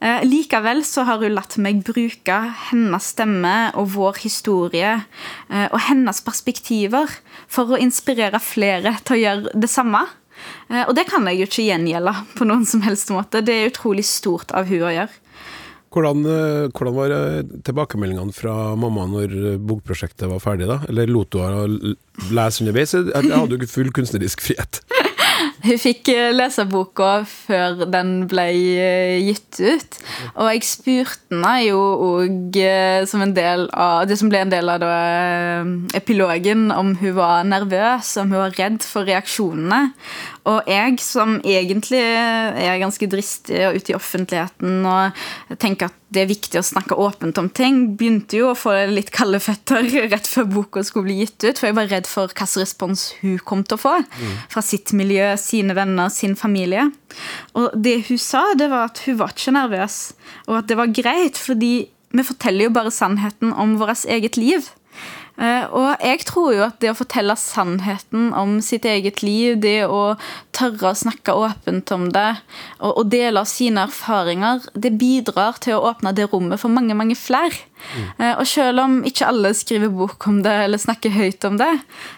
Eh, likevel så har hun latt meg bruke hennes stemme og vår historie eh, og hennes perspektiver for å inspirere flere til å gjøre det samme. Eh, og det kan jeg jo ikke gjengjelde på noen som helst måte. Det er utrolig stort av hun å gjøre. Hvordan, hvordan, var tilbakemeldingene fra mamma når bokprosjektet var ferdig? da? Eller lot du henne lese underveis? Eller hadde du ikke full kunstnerisk frihet? Hun fikk eh, lese boka før den ble eh, gitt ut. Og jeg spurte henne jo òg som en del av det som ble en del av da, epilogen, om hun var nervøs, om hun var redd for reaksjonene. Og jeg som egentlig er ganske dristig og ute i offentligheten og tenker at det er viktig å snakke åpent om ting, begynte jo å få litt kalde føtter rett før boka skulle bli gitt ut. For jeg var redd for hvilken respons hun kom til å få fra sitt miljø, sine venner, sin familie. Og det hun sa, det var at hun var ikke nervøs, og at det var greit, fordi vi forteller jo bare sannheten om vårt eget liv. Eh, og jeg tror jo at det å fortelle sannheten om sitt eget liv, det å tørre å snakke åpent om det og, dele sine erfaringer, det bidrar til å åpne det rommet for mange, mange flere. Mm. Og selv om ikke alle skriver bok om det eller snakker høyt om det,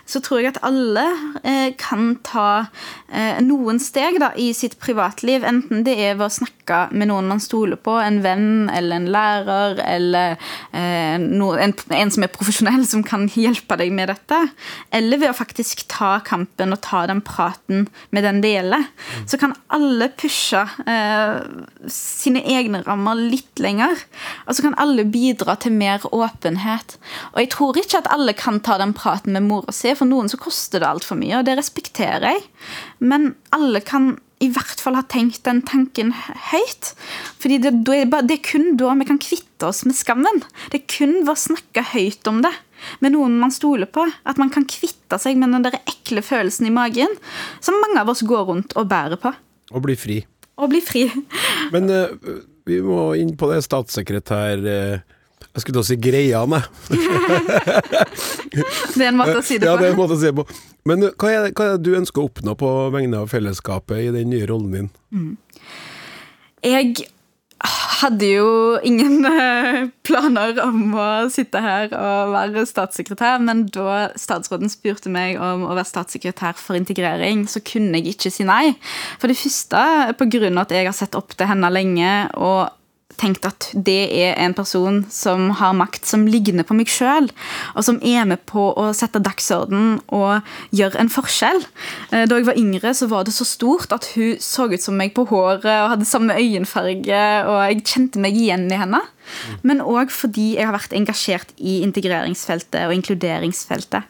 så tror jeg at alle eh, kan ta eh, noen steg da, i sitt privatliv. Enten det er ved å snakke med noen man stoler på, en venn eller en lærer, eller eh, en, som er profesjonell, som kan hjelpe deg med dette. Eller ved å faktisk ta kampen og ta den praten med den det gjelder. Mm. Så kan alle pushe eh, sine egne rammer litt lenger. Og så kan alle bidra bidra til mer åpenhet. Og jeg tror ikke at alle kan ta den praten med mora si. For noen så koster det altfor mye, og det respekterer jeg. Men alle kan i hvert fall ha tenkt den tanken høyt. Fordi det, det, er kun da vi kan kvitte oss med skammen. Det er kun ved å snakke høyt om det med noen man stoler på. At man kan kvitte seg med den der ekle følelsen i magen som mange av oss går rundt og bærer på. Og bli fri. Og bli fri. Men uh, vi må inn på det statssekretær... Uh jeg skulle til å si greiene. det er en måte å si det på. Ja, det er en måte å si det på. Men hva er, hva er det du ønsker å oppnå på vegne av fellesskapet i den nye rollen din? Mm. Jeg hadde jo ingen eh, planer om å sitte her og være statssekretær, men da statsråden spurte meg om å være statssekretær for integrering, så kunne jeg ikke si nei. For det første pga. at jeg har sett opp til henne lenge. og tenkt at det er en person som har makt som ligner på meg sjøl, og som er med på å sette dagsorden og gjøre en forskjell. Eh, da jeg var yngre, så var det så stort at hun så ut som meg på håret og hadde samme øyenfarge, og jeg kjente meg igjen i henne. Men òg fordi jeg har vært engasjert i integreringsfeltet og inkluderingsfeltet.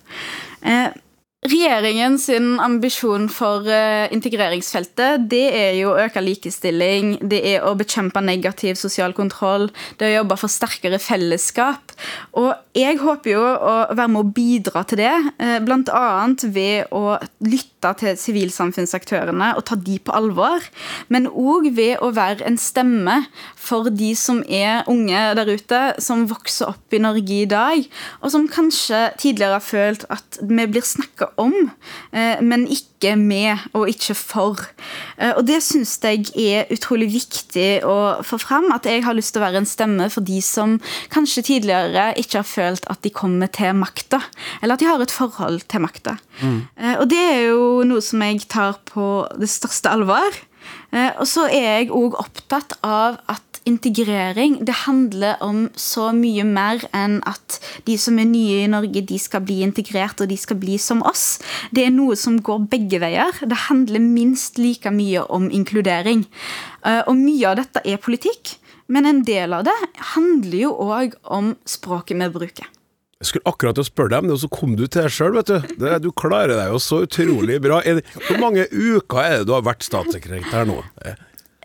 Eh, Regjeringen sin ambisjon for uh, integreringsfeltet det er jo å øke likestilling, det er å bekjempe negativ sosial kontroll, det er å jobbe for sterkere fellesskap. Og jeg håper jo å være med å bidra til det, uh, bl.a. ved å lytte til sivilsamfunnsaktørene og ta de på alvor, men òg ved å være en stemme for de som er unge der ute, som vokser opp i Norge i dag, og som kanskje tidligere har følt at vi blir snakka om, eh, men ikke med og ikke for. Eh, og det syns jeg er utrolig viktig å få fram. At jeg har lyst til å være en stemme for de som kanskje tidligere ikke har følt at de kommer til makta. Eller at de har et forhold til makta. Mm. Eh, og det er jo noe som jeg tar på det største alvor. Og så er jeg òg opptatt av at integrering det handler om så mye mer enn at de som er nye i Norge, de skal bli integrert og de skal bli som oss. Det er noe som går begge veier. Det handler minst like mye om inkludering. Eh, og mye av dette er politikk, men en del av det handler jo òg om språket vi bruker. Jeg skulle akkurat å spørre deg, om det, og så kom du til deg sjøl, vet du. Det, du klarer deg jo så utrolig bra. Hvor mange uker er det du har vært statssekretær nå?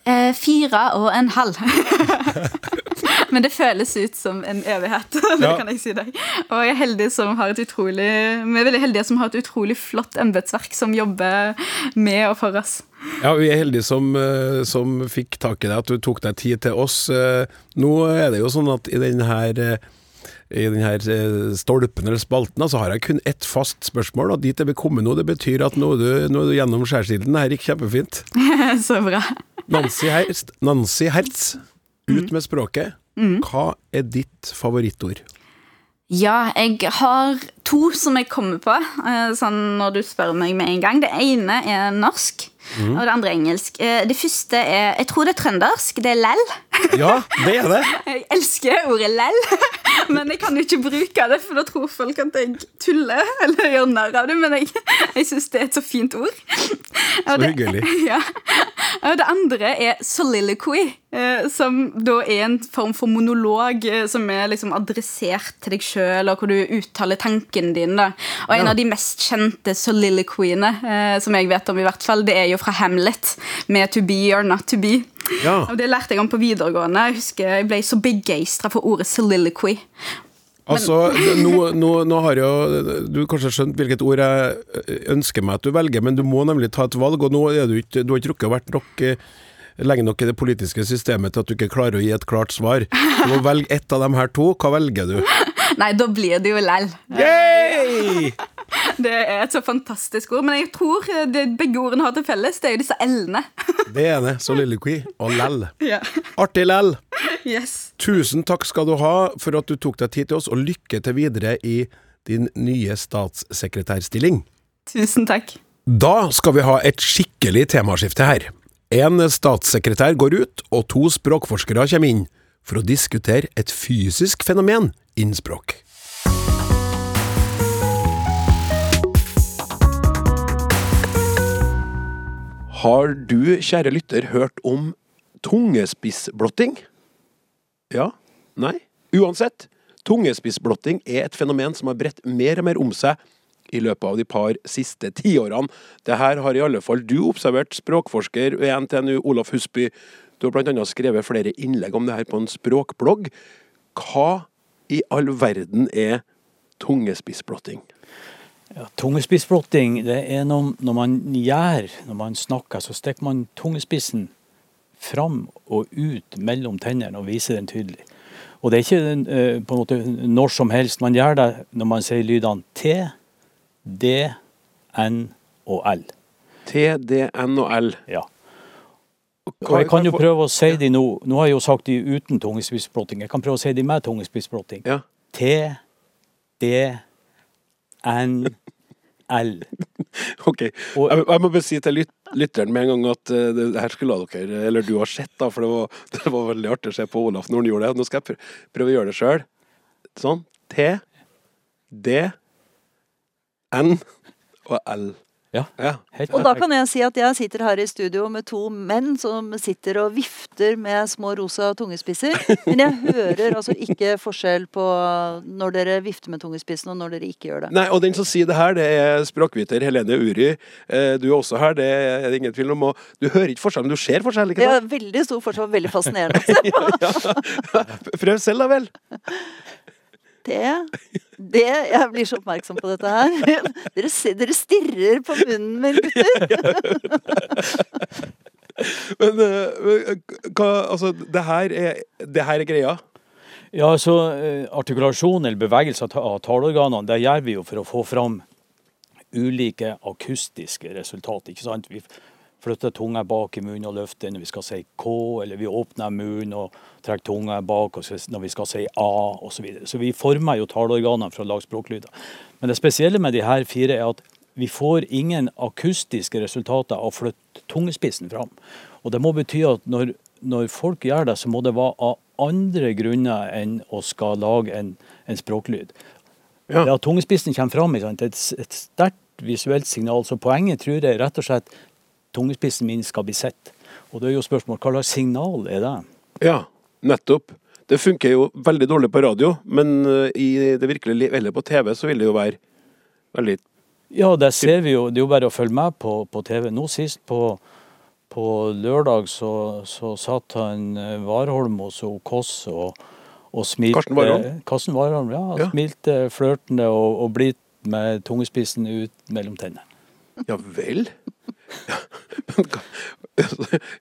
Eh, fire og en halv. Men det føles ut som en evighet. det kan jeg si deg. Og jeg er heldig som har et utrolig, vi er veldig heldige som har et utrolig flott embetsverk som jobber med og for oss. Ja, vi er heldige som, eh, som fikk tak i deg, at du tok deg tid til oss. Eh, nå er det jo sånn at i denne her i denne stolpen eller spalten, så har jeg kun ett fast spørsmål, og dit er vi kommet nå. Det betyr at nå er du, nå er du gjennom skjærsilden. Det her gikk kjempefint. så bra. Nancy Hertz, Nancy Hertz ut med språket. Mm. Hva er ditt favorittord? Ja, jeg har to som jeg kommer på, eh, sånn når du spør meg med en gang. Det ene er norsk. og det andre er engelsk. Eh, Det første er Jeg tror det er trøndersk. Det er lell. Ja, det er det. Jeg elsker ordet lell, men jeg kan jo ikke bruke det, for da tror folk at jeg tuller eller gjør narr av det. Men jeg, jeg syns det er et så fint ord. Så hyggelig. Ja. Og det andre er soliloquy, eh, som da er en form for monolog som er liksom adressert til deg sjøl, og hvor du uttaler tanken din. da. Og en Ja. av de mest kjente soliloquiene, eh, som jeg vet om i hvert fall, det er jo fra Hamlet, med 'to be or not to be'. Ja. Og Det lærte jeg om på videregående. Jeg husker jeg ble så begeistra for ordet soliloquy. Altså, nå, nå, nå har jo du kanskje skjønt hvilket ord jeg ønsker meg at du velger, men du må nemlig ta et valg, og nå er du ikke Du har ikke rukket å vært nok eh, lenge nok i det politiske systemet til at du ikke klarer å gi et klart svar. Du må velge ett av de her to. Hva velger du? Nei, da blir det jo lell. Yay! Det er et så fantastisk ord. Men jeg tror eh, det begge ordene har til felles, det er jo disse l-ene. Det ene. Soliloquy og lell. Ja. Artig lell. Yes. Tusen takk skal du ha for at du tok deg tid til oss, og lykke til videre i din nye statssekretærstilling. Tusen takk. Da skal vi ha et skikkelig temaskifte her. En statssekretær går ut, og to språkforskere kommer inn for å diskutere et fysisk fenomen innen språk. Har du, kjære lytter, hørt om tungespissblotting? Ja? Nei? Uansett, tungespissblotting er et fenomen som har bredt mer og mer om seg i løpet av de par siste tiårene. Det her har i alle fall du observert, språkforsker ved NTNU Olaf Husby. Du har annet skrevet flere innlegg om det her på en språkblogg. Hva i all verden er tungespissblotting? Ja, tungespissblotting det er når, når man gjør, når man snakker, så stikker man tungespissen fram og ut mellom tennene og viser den tydelig. Og det er ikke eh, på en måte når som helst. Man gjør det når man sier lydene T, D, N og L. T, D, N og L. Ja. Og jeg kan jo prøve å si de nå. Nå har jeg jo sagt de uten tungespissblotting. Jeg kan prøve å si de med tungespissblotting. Ja. T, D, N, L. Ok. Og- Jeg, jeg må bare si til lyt, lytteren med en gang at uh, det, det her skulle dere, eller du har sett, da, for det var, det var veldig artig å se på Olaf når han gjorde det. Nå skal jeg prøve, prøve å gjøre det sjøl. Sånn. T, D, N og L. Ja, Ja. Og da kan jeg si at jeg sitter her i studio med to menn som sitter og vifter med små rosa tungespisser. Men jeg hører altså ikke forskjell på når dere vifter med tungespissen og når dere ikke gjør det. Nei, og den som sier det her, det er språkviter Helene Uri. Eh, Du er også her, det er det ingen tvil om. Og du hører ikke forskjell, men du ser forskjell, ikke Det er veldig stor forskjell, veldig fascinerende. å se på. Prøv selv, da vel. Det, det Jeg blir så oppmerksom på dette her. Dere, dere stirrer på munnen min, gutter. Men eh, hva Altså, det her er, det her er greia. Ja, så eh, Artikulasjon eller bevegelse av taleorganene det gjør vi jo for å få fram ulike akustiske resultat. ikke sant? Vi flytter tunga bak i munnen og løfter når vi skal si K, eller vi åpner munnen og trekker tunga bak når vi skal si A osv. Så, videre. så vi former jo taleorganene for å lage språklyder. Men det spesielle med de her fire er at vi får ingen akustiske resultater av å flytte tungespissen fram. Og det må bety at når, når folk gjør det, så må det være av andre grunner enn å skal lage en, en språklyd. Ja. Det at tungespissen kommer fram, det er et, et sterkt visuelt signal. Så poenget tror jeg rett og slett tungespissen min skal bli sett. Og det er jo spørsmål hva slags signal er det? Ja, nettopp. Det funker jo veldig dårlig på radio, men eh, i det virkelige liv, eller på TV, så vil det jo være veldig Ja, det ser vi jo. Det er jo bare å følge med på, på TV. Nå sist på, på lørdag så, så satt han eh, Warholm hos Kåss og, og smilte Karsten Warholm? Karsten Warholm, ja. Ja. Smilte flørtende og, og blidt med tungespissen ut mellom tennene. Ja vel?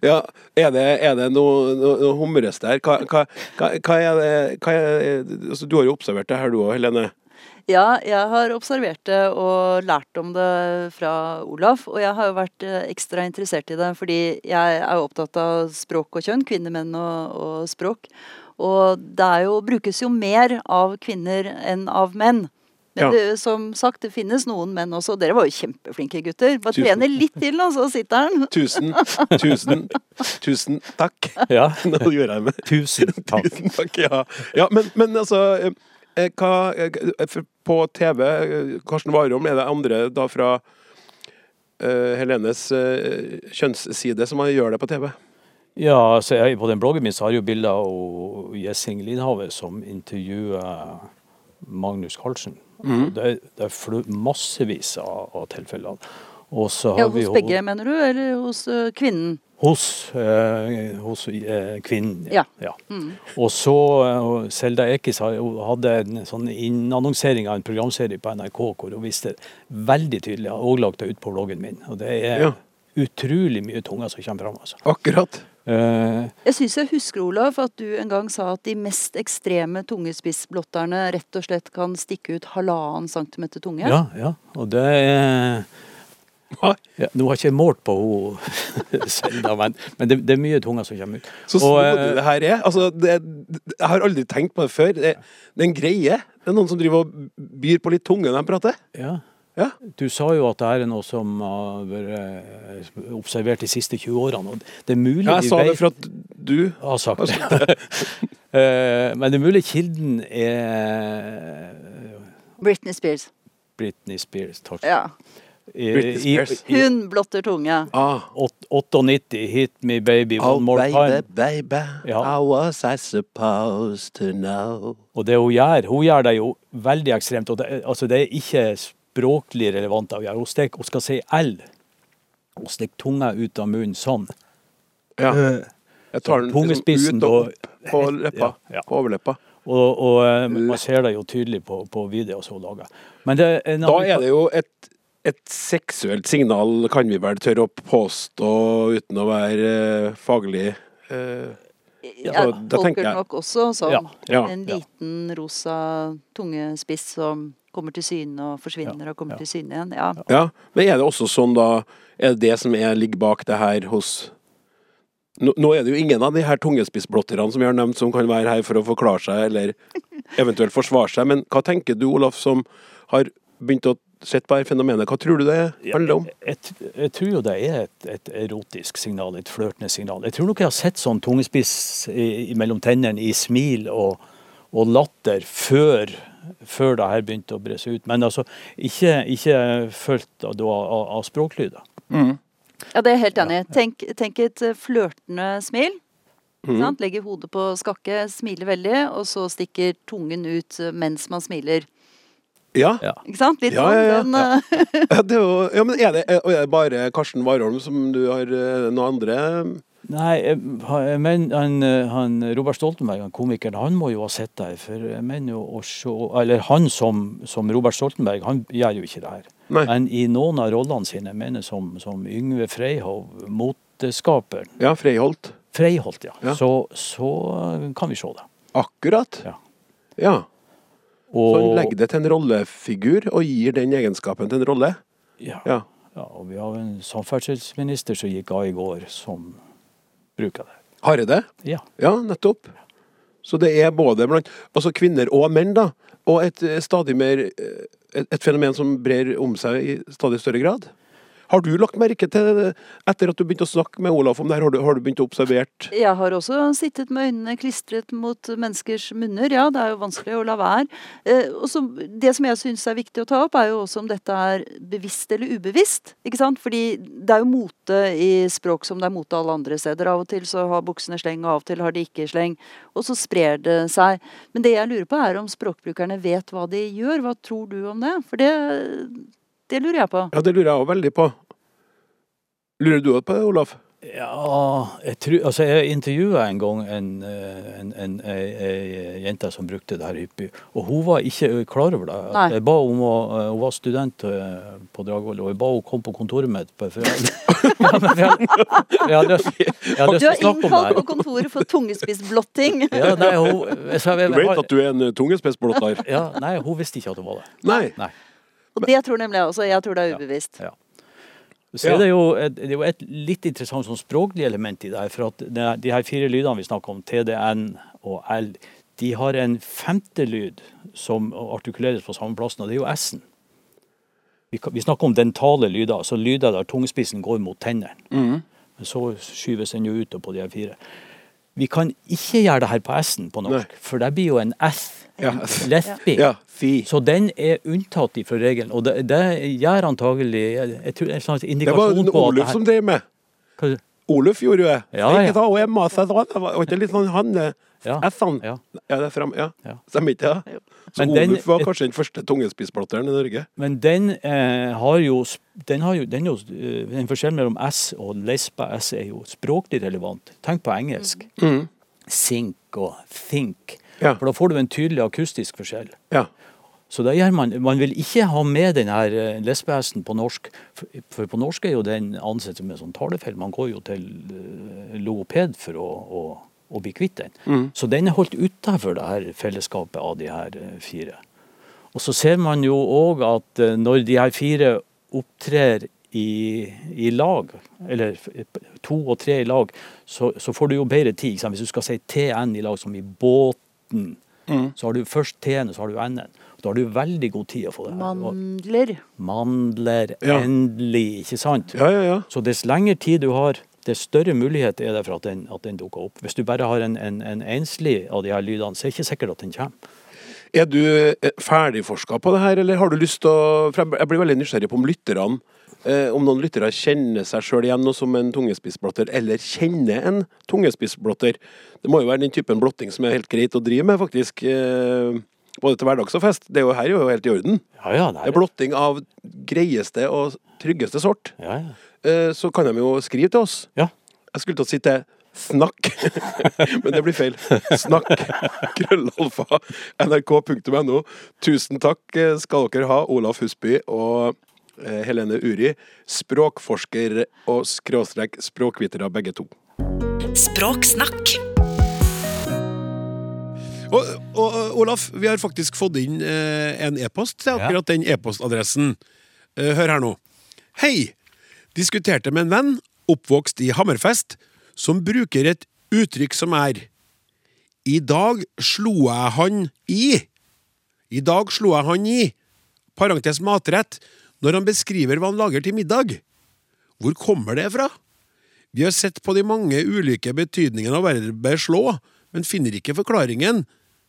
Ja, er det, er det noe, noe, humres der? Hva, hva, hva, er det hva er, altså, Du har jo observert det her du òg, Helene. Ja, jeg har observert det og lært om det fra Olaf. Og jeg har jo vært eh, ekstra interessert i det fordi jeg er opptatt av språk og kjønn. Kvinner, menn og, og språk. Og det jo, brukes jo mer av kvinner enn av menn. Men Ja. det, som sagt, det finnes noen menn også. Dere var jo kjempeflinke gutter. Bare Tusen. trene litt til, og så sitter han. Tusen, tusen, tusen takk. Ja, Nå gjør jeg med. tusen takk. Tusen takk, ja. ja men, men altså eh, eh, hva, eh, På TV, eh, Karsten Warholm, er det andre da fra uh, Helenes uh, kjønnsside som gjør det på TV? Ja, så jeg, På den bloggen min så har jeg jo bilder av Jessing Lindhave som intervjuer Magnus Carlsen. Mhm. Det, det er massevis av, av tilfeller. Og så har Ja, hos begge, mener du? Eller hos øh, kvinnen? Hos, eh, hos eh, kvinnen. Ja. Mm. Og så eh, Selda Ekiz hadde en sånn innannonsering av en programserie på NRK hvor hun viste veldig tydelig, og lagt det ut på bloggen min. Og det er Ja. utrolig mye tunger som kommer fram. Altså. Akkurat. Eh, Jeg syns jeg husker, Olav, at du en gang sa at de mest ekstreme tungespissblotterne rett og slett kan stikke ut halvannen centimeter tunge. ja, ja. Og det er ja, Nå har jeg ikke målt på henne Selda, men, men det, det er mye tunger som kommer ut. Så snodig det her er. Altså, det, jeg har aldri tenkt på det før. Det, det er en greie. Det er noen som driver og byr på litt tunge når de prater. Ja. Ja. Du sa jo at det er noe som har vært eh, observert de siste 20 årene. og Det er mulig jeg sa det for at du har sagt det. Eh, Men det er mulig kilden er Britney Spears. Britney Spears. Takk. Ja. I, Britney Spears. i, i Hun blotter tunge. ah. 98, 'Hit Me Baby One Oh, More Time'. baby, Ja. how was I supposed to know? Og det hun gjør, hun gjør det jo veldig ekstremt. og Det, altså det er ikke språklig relevant. å gjøre. Hun, stek, hun skal si L. Hun stikker tunga ut av munnen sånn. Ja. Jeg tar den liksom ut og opp på leppa. Ja, ja. På overleppa. Og, og eh, man ser det jo tydelig på, på videoer som hun lager. Men det er Da er det jo et, et seksuelt signal, kan vi vel tørre å påstå, uten å være eh, faglig eh, tenker tolker det nok også som Ja, ja, en liten rosa tungespiss som kommer til syne og forsvinner og kommer ja. til syne igjen. Ja. Ja, men er det også sånn da Er det det som er, ligger bak det her hos nå, nå er det jo ingen av de her tungespissblotterne som vi har nevnt som kan være her for å forklare seg eller eventuelt forsvare seg, men hva tenker du, Olaf, som har begynt å sett på her fenomenet? Hva tror du det handler om? Jeg, jeg, jeg tror jo det er et, et erotisk signal, et flørtende signal. Jeg tror nok jeg har sett sånn tungespiss i, i mellom tennene i smil og, og latter før, før det her begynte å bre seg ut. Men altså ikke, ikke fulgt av, av, av språklyder. Ja, det er jeg helt enig i. Tenk, tenk et eh, flørtende smil. Mm. Sant? Legger hodet på skakke, smiler veldig, og så stikker tungen ut eh, mens man smiler. Ja, Ja. Ikke sant? Litt Ja, sånn. ja, ja. Den, eh, ja, det er jo, ja men er det, er det bare Karsten Warholm som du har noen andre Nei, jeg, jeg mener han, eh, han Robert Stoltenberg, han komikeren, han må jo ha sett det. For jeg mener jo å se Eller han som, som Robert Stoltenberg, han gjør jo ikke det her. Nei. Men i noen av rollene sine, jeg mener som, som Yngve Freihov, moteskaperen Ja, Freiholt. Freiholt, ja. Ja. Så, så kan vi se det. Akkurat. Ja. Ja. Så han legger det til en rollefigur og gir den egenskapen til en rolle? ja, Ja. ja, og vi har en samferdselsminister som gikk av i går, som bruker det. Hareide? Ja. Ja, nettopp. Så det er både blant altså kvinner og menn, da. Og et et stadig mer eh, et, et fenomen som brer om seg i stadig større grad. Har du lagt merke til det etter at du begynte å snakke med Olaf om det her? Har du, har du begynt å observere Jeg har også sittet med øynene klistret mot menneskers munner. Ja, det er jo vanskelig å la være. Eh, også, det som jeg syns er viktig å ta opp, er jo også om dette er bevisst eller ubevisst. Ikke sant? Fordi det er jo mote i språk som det er mote alle andre steder. Av og til så har buksene sleng, og av og til har de ikke sleng. Og så sprer det seg. Men det jeg lurer på, er om språkbrukerne vet hva de gjør. Hva tror du om det? For det, det lurer jeg på. Ja, det lurer jeg òg veldig på. Lurer du òg på det, Olaf? Ja, jeg tror Altså, jeg intervjua en gang en, eh, en, en, jente som brukte det her hyppig, og hun var ikke klar over det. Nei. Jeg ba om å, eh, Hun var student eh, på Dragvoll, og jeg ba henne komme på kontoret mitt. på- For jeg, jeg, hadde lyst jeg hadde Du lyst til å snakke om innkalt det på kontoret for tungespissblotting. Ja, nei, hun, jeg, sa- jeg, Du vet at du er en tungespissblotter? ja, nei, hun visste ikke at hun var det. Nei. Nei. Og det tror nemlig jeg også. Jeg tror det er ubevisst. Ja. Så er det, jo et, det er jo et litt interessant sånn språklig element i det her. For at det, de her fire lydene vi snakker om, TDN og L, de har en femte lyd som artikuleres på samme plassen, og det er jo S-en. Vi, vi snakker om dentale lyder, altså lyder der tungespissen går mot tennene. Men så skyves den jo ut på de her fire. Vi kan ikke gjøre det her på S-en på norsk, for det blir jo en S. Ja. Lesbing. Ja, fi. Så den er unntatt fra regelen, og det, det gjør antagelig Jeg tror det en slags var indikasjon en på at Oluf det som drev med. Hva- Oluf gjorde jo det. Ja, Ikke ja. ta og Emma, så det var var ikke litt sånn han eh, Ja, S-en? ja. Ja, det er frem, ja. Ja. Stemmer ikke det? Så Men den- Oluf var kanskje den første tungespissblotteren i Norge? Men den eh, har jo Den har jo, den jo eh, Den forskjellen mellom S og lesba S er jo språklig relevant. Tenk på engelsk. Think og think. Ja. For da får du en tydelig akustisk forskjell. Ja. Så da gjør man, man vil ikke ha med den her eh, på norsk, for, på norsk er jo den ansett som en sånn talefeil. Man går jo til eh, logoped for å, å, å bli kvitt den. Så den er holdt utenfor det her fellesskapet av de her eh, fire. Og så ser man jo òg at når de her fire opptrer i, i lag, eller to og tre i lag, så, så får du jo bedre tid. Hvis du skal si TN i lag, som i båten, så har du først T-en, og så har du N-en. Da har du veldig god tid å få det her. Mandler. Mandler, Ja. endelig, ikke sant? Ja, ja, ja. Så dess lengre tid du har, dess større mulighet er det for at den, at den dukker opp. Hvis du bare har en, en, en enslig av de her lydene, så er det ikke sikkert at den kommer. Er du eh, ferdigforska på det her, eller har du lyst til å jeg blir veldig nysgjerrig på om lytterne eh, Om noen lyttere kjenner seg sjøl igjen som en tungespissblotter, eller kjenner en tungespissblotter. Det må jo være den typen blotting som er helt greit å drive med, faktisk. Eh, både til hverdags og fest. Det er jo her er jo helt i orden. Ja, ja, det Det er blotting av greieste og tryggeste sort. Ja, ja. Eh, så kan de jo skrive til oss. ja. Jeg skulle til å si til snakk, men det blir feil. Snakk, krøllalfa, nrk.no. Tusen takk skal dere ha, Olaf Husby og Helene Uri. Språkforsker og skråstrek språkvitere begge to. Språksnakk. Og, og Olaf, vi har faktisk fått inn eh, en e-post til Ja. akkurat den e-postadressen. Eh, hør her nå. Hei! Diskuterte med en venn, oppvokst i Hammerfest, som bruker et uttrykk som er I dag slo jeg han i. I dag slo jeg han i. Parentes matrett. Når han beskriver hva han lager til middag. Hvor kommer det fra? Vi har sett på de mange ulike betydningene av verbet slå, men finner ikke forklaringen.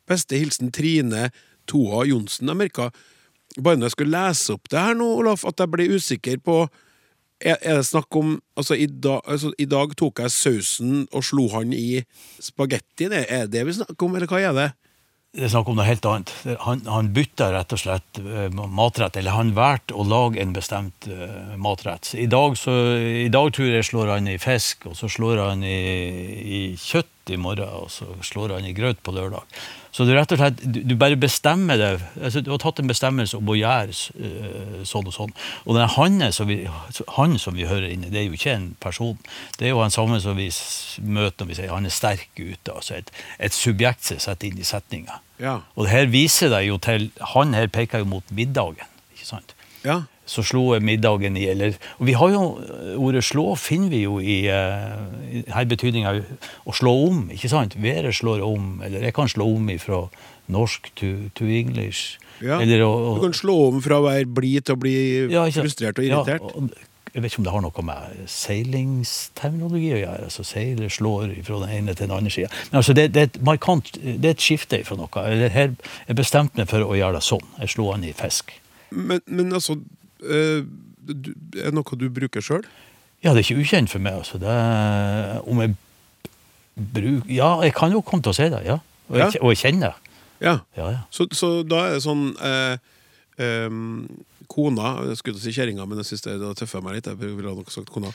Beste hilsen Trine Toa Johnsen. Jeg merka bare når jeg skulle lese opp det her nå, Olaf, at jeg ble usikker på Er, det snakk om altså i, dag, altså I dag tok jeg sausen og slo han i spagettien. Er det vi snakker om, eller hva er det? Det er snakk om noe helt annet. Han, han bytta rett og slett eh, matrett, eller han valgte å lage en bestemt eh, matrett. I dag, så, I dag tror jeg slår han i fisk, og så slår han i, i kjøtt i morgen, og så slår han i grøt på lørdag. Så du rett og slett, du, du bare bestemmer det. Altså, du har tatt en bestemmelse om å gjøre eh, sånn og sånn. Og den han som, vi, han som vi hører inne, det er jo ikke en person. Det er jo han samme som vi møter når vi sier han er sterk ute. Altså et, et subjekt som er satt inn i setninga. Ja. Og det her viser deg jo til Han her peker jo mot middagen. ikke sant? Ja. Så slo jeg middagen i, eller Og vi har jo Ordet slå finner vi jo i, eh, i her betydninga å slå om, ikke sant? Været slår om, eller jeg kan slå om ifra norsk to, to English. Ja. Eller å, Du kan slå om fra å være blid til å bli ja, frustrert og irritert. Ja, og jeg vet ikke om det har noe med seilingsterminologi å gjøre. altså Seiler slår fra den ene til den andre sida. Men altså, det, det, er et markant, det er et skifte fra noe. Eller her, jeg bestemte meg for å gjøre det sånn. Jeg slo an i fisk. Men, men altså eh, Er det noe du bruker sjøl? Ja, det er ikke ukjent for meg. altså. Det er, om jeg bruker Ja, jeg kan jo komme til å si det, ja. Og jeg, Ja. og jeg kjenner det. Ja. Ja, ja. Så, så da er det sånn eh, em, Kona Jeg skulle si kjerringa, men jeg synes det, da tøffer meg litt. Jeg ville nok sagt kona.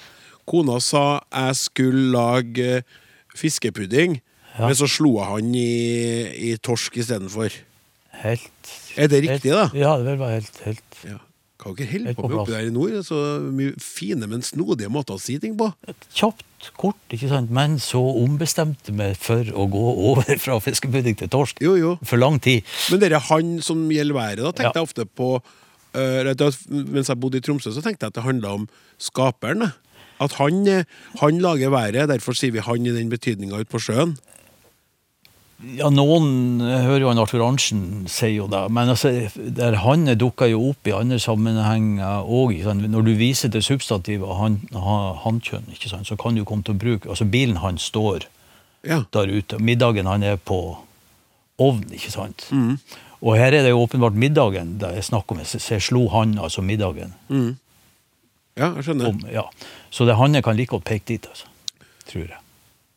Kona sa jeg skulle lage eh, fiskepudding, men så slo jeg han i, i torsk istedenfor. Helt Er det riktig, da? Ja, det vil være helt, helt Hva dere holde på med oppi der i nord? Det er Så mye fine, men snodige måter å si ting på. kjapt, kort, ikke sant? men så ombestemte vi for å gå over fra fiskepudding til torsk. Jo, jo. For lang tid. Men dere han som gjelder været, da tenkte Ja. jeg ofte på uh, Mens jeg bodde i Tromsø, så tenkte jeg at det handla om skaperen. At han, eh, han lager været, derfor sier vi han i den betydninga ute på sjøen. Ja, noen jeg hører jo han Arthur Arntzen sier jo det, men altså, der han dukker jo opp i andre sammenhenger òg. Når du viser til substantivet han, hankjønn, ikke sant, så kan du komme til å bruke Altså, bilen hans står Ja. der ute. Middagen han er på ovn, ikke sant. Og her er det jo åpenbart middagen det er snakk om. Så jeg slo han, altså middagen. ja, jeg skjønner. Om, ja. Så det han kan like godt peke dit, altså. Tror jeg.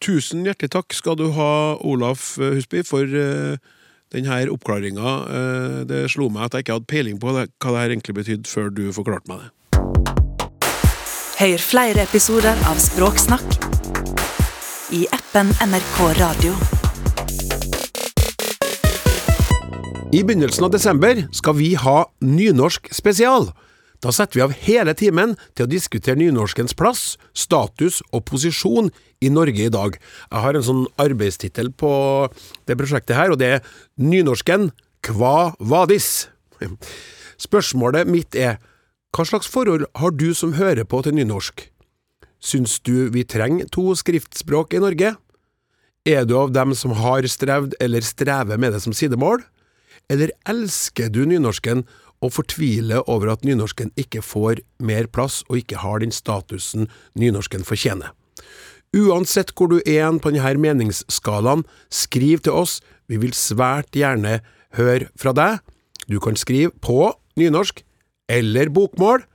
Tusen hjertelig takk skal du ha, Olaf eh, Husby, for uh, denne oppklaringa. Eh, det slo meg at jeg ikke hadde peiling på hva det egentlig betydde, før du forklarte meg det. Hør flere episoder av Språksnakk i appen NRK Radio. I begynnelsen av desember skal vi ha nynorsk spesial. Da setter vi av hele timen til å diskutere nynorskens plass, status og posisjon i Norge i dag. Jeg har en sånn arbeidstittel på det prosjektet her, og det er Nynorsken Kva vadis? Spørsmålet mitt er, hva slags forhold har du som hører på til nynorsk? Syns du vi trenger to skriftspråk i Norge? Er du av dem som har strevd eller strever med det som sidemål? Eller elsker du nynorsken og fortviler over at nynorsken ikke får mer plass og ikke har den statusen nynorsken fortjener? Uansett hvor du er på denne meningsskalaen, skriv til oss, vi vil svært gjerne høre fra deg. Du kan skrive på nynorsk eller bokmål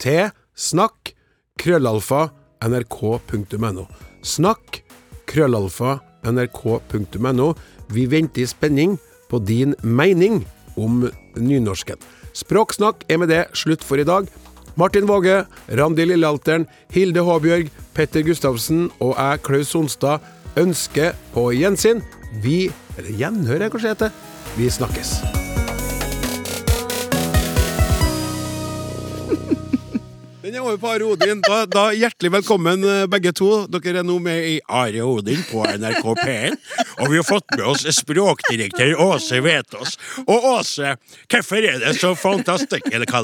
til snakk krøllalfa nrk.no. Snakk krøllalfa nrk.no. Vi venter i spenning på din mening om nynorsken. Språksnakk er med det slutt for i dag. Martin Våge, Randi Lillealteren, Hilde Håbjørg, Petter Gustavsen og jeg, Klaus Sonstad, ønsker på gjensyn. Vi Eller gjenhør, jeg kanskje heter. Vi snakkes. Den er over på Are Odin. Da, da Hjertelig velkommen, eh, begge to. Dere er nå med i Are Odin på NRK P1. Og vi har fått med oss språkdirektør Åse Vetås. Og Åse, hvorfor er det så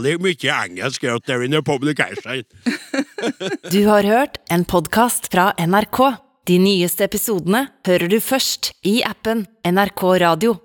det mye engelsk out there in the publication? Du har hørt en podkast fra NRK. De nyeste episodene hører du først i appen NRK Radio.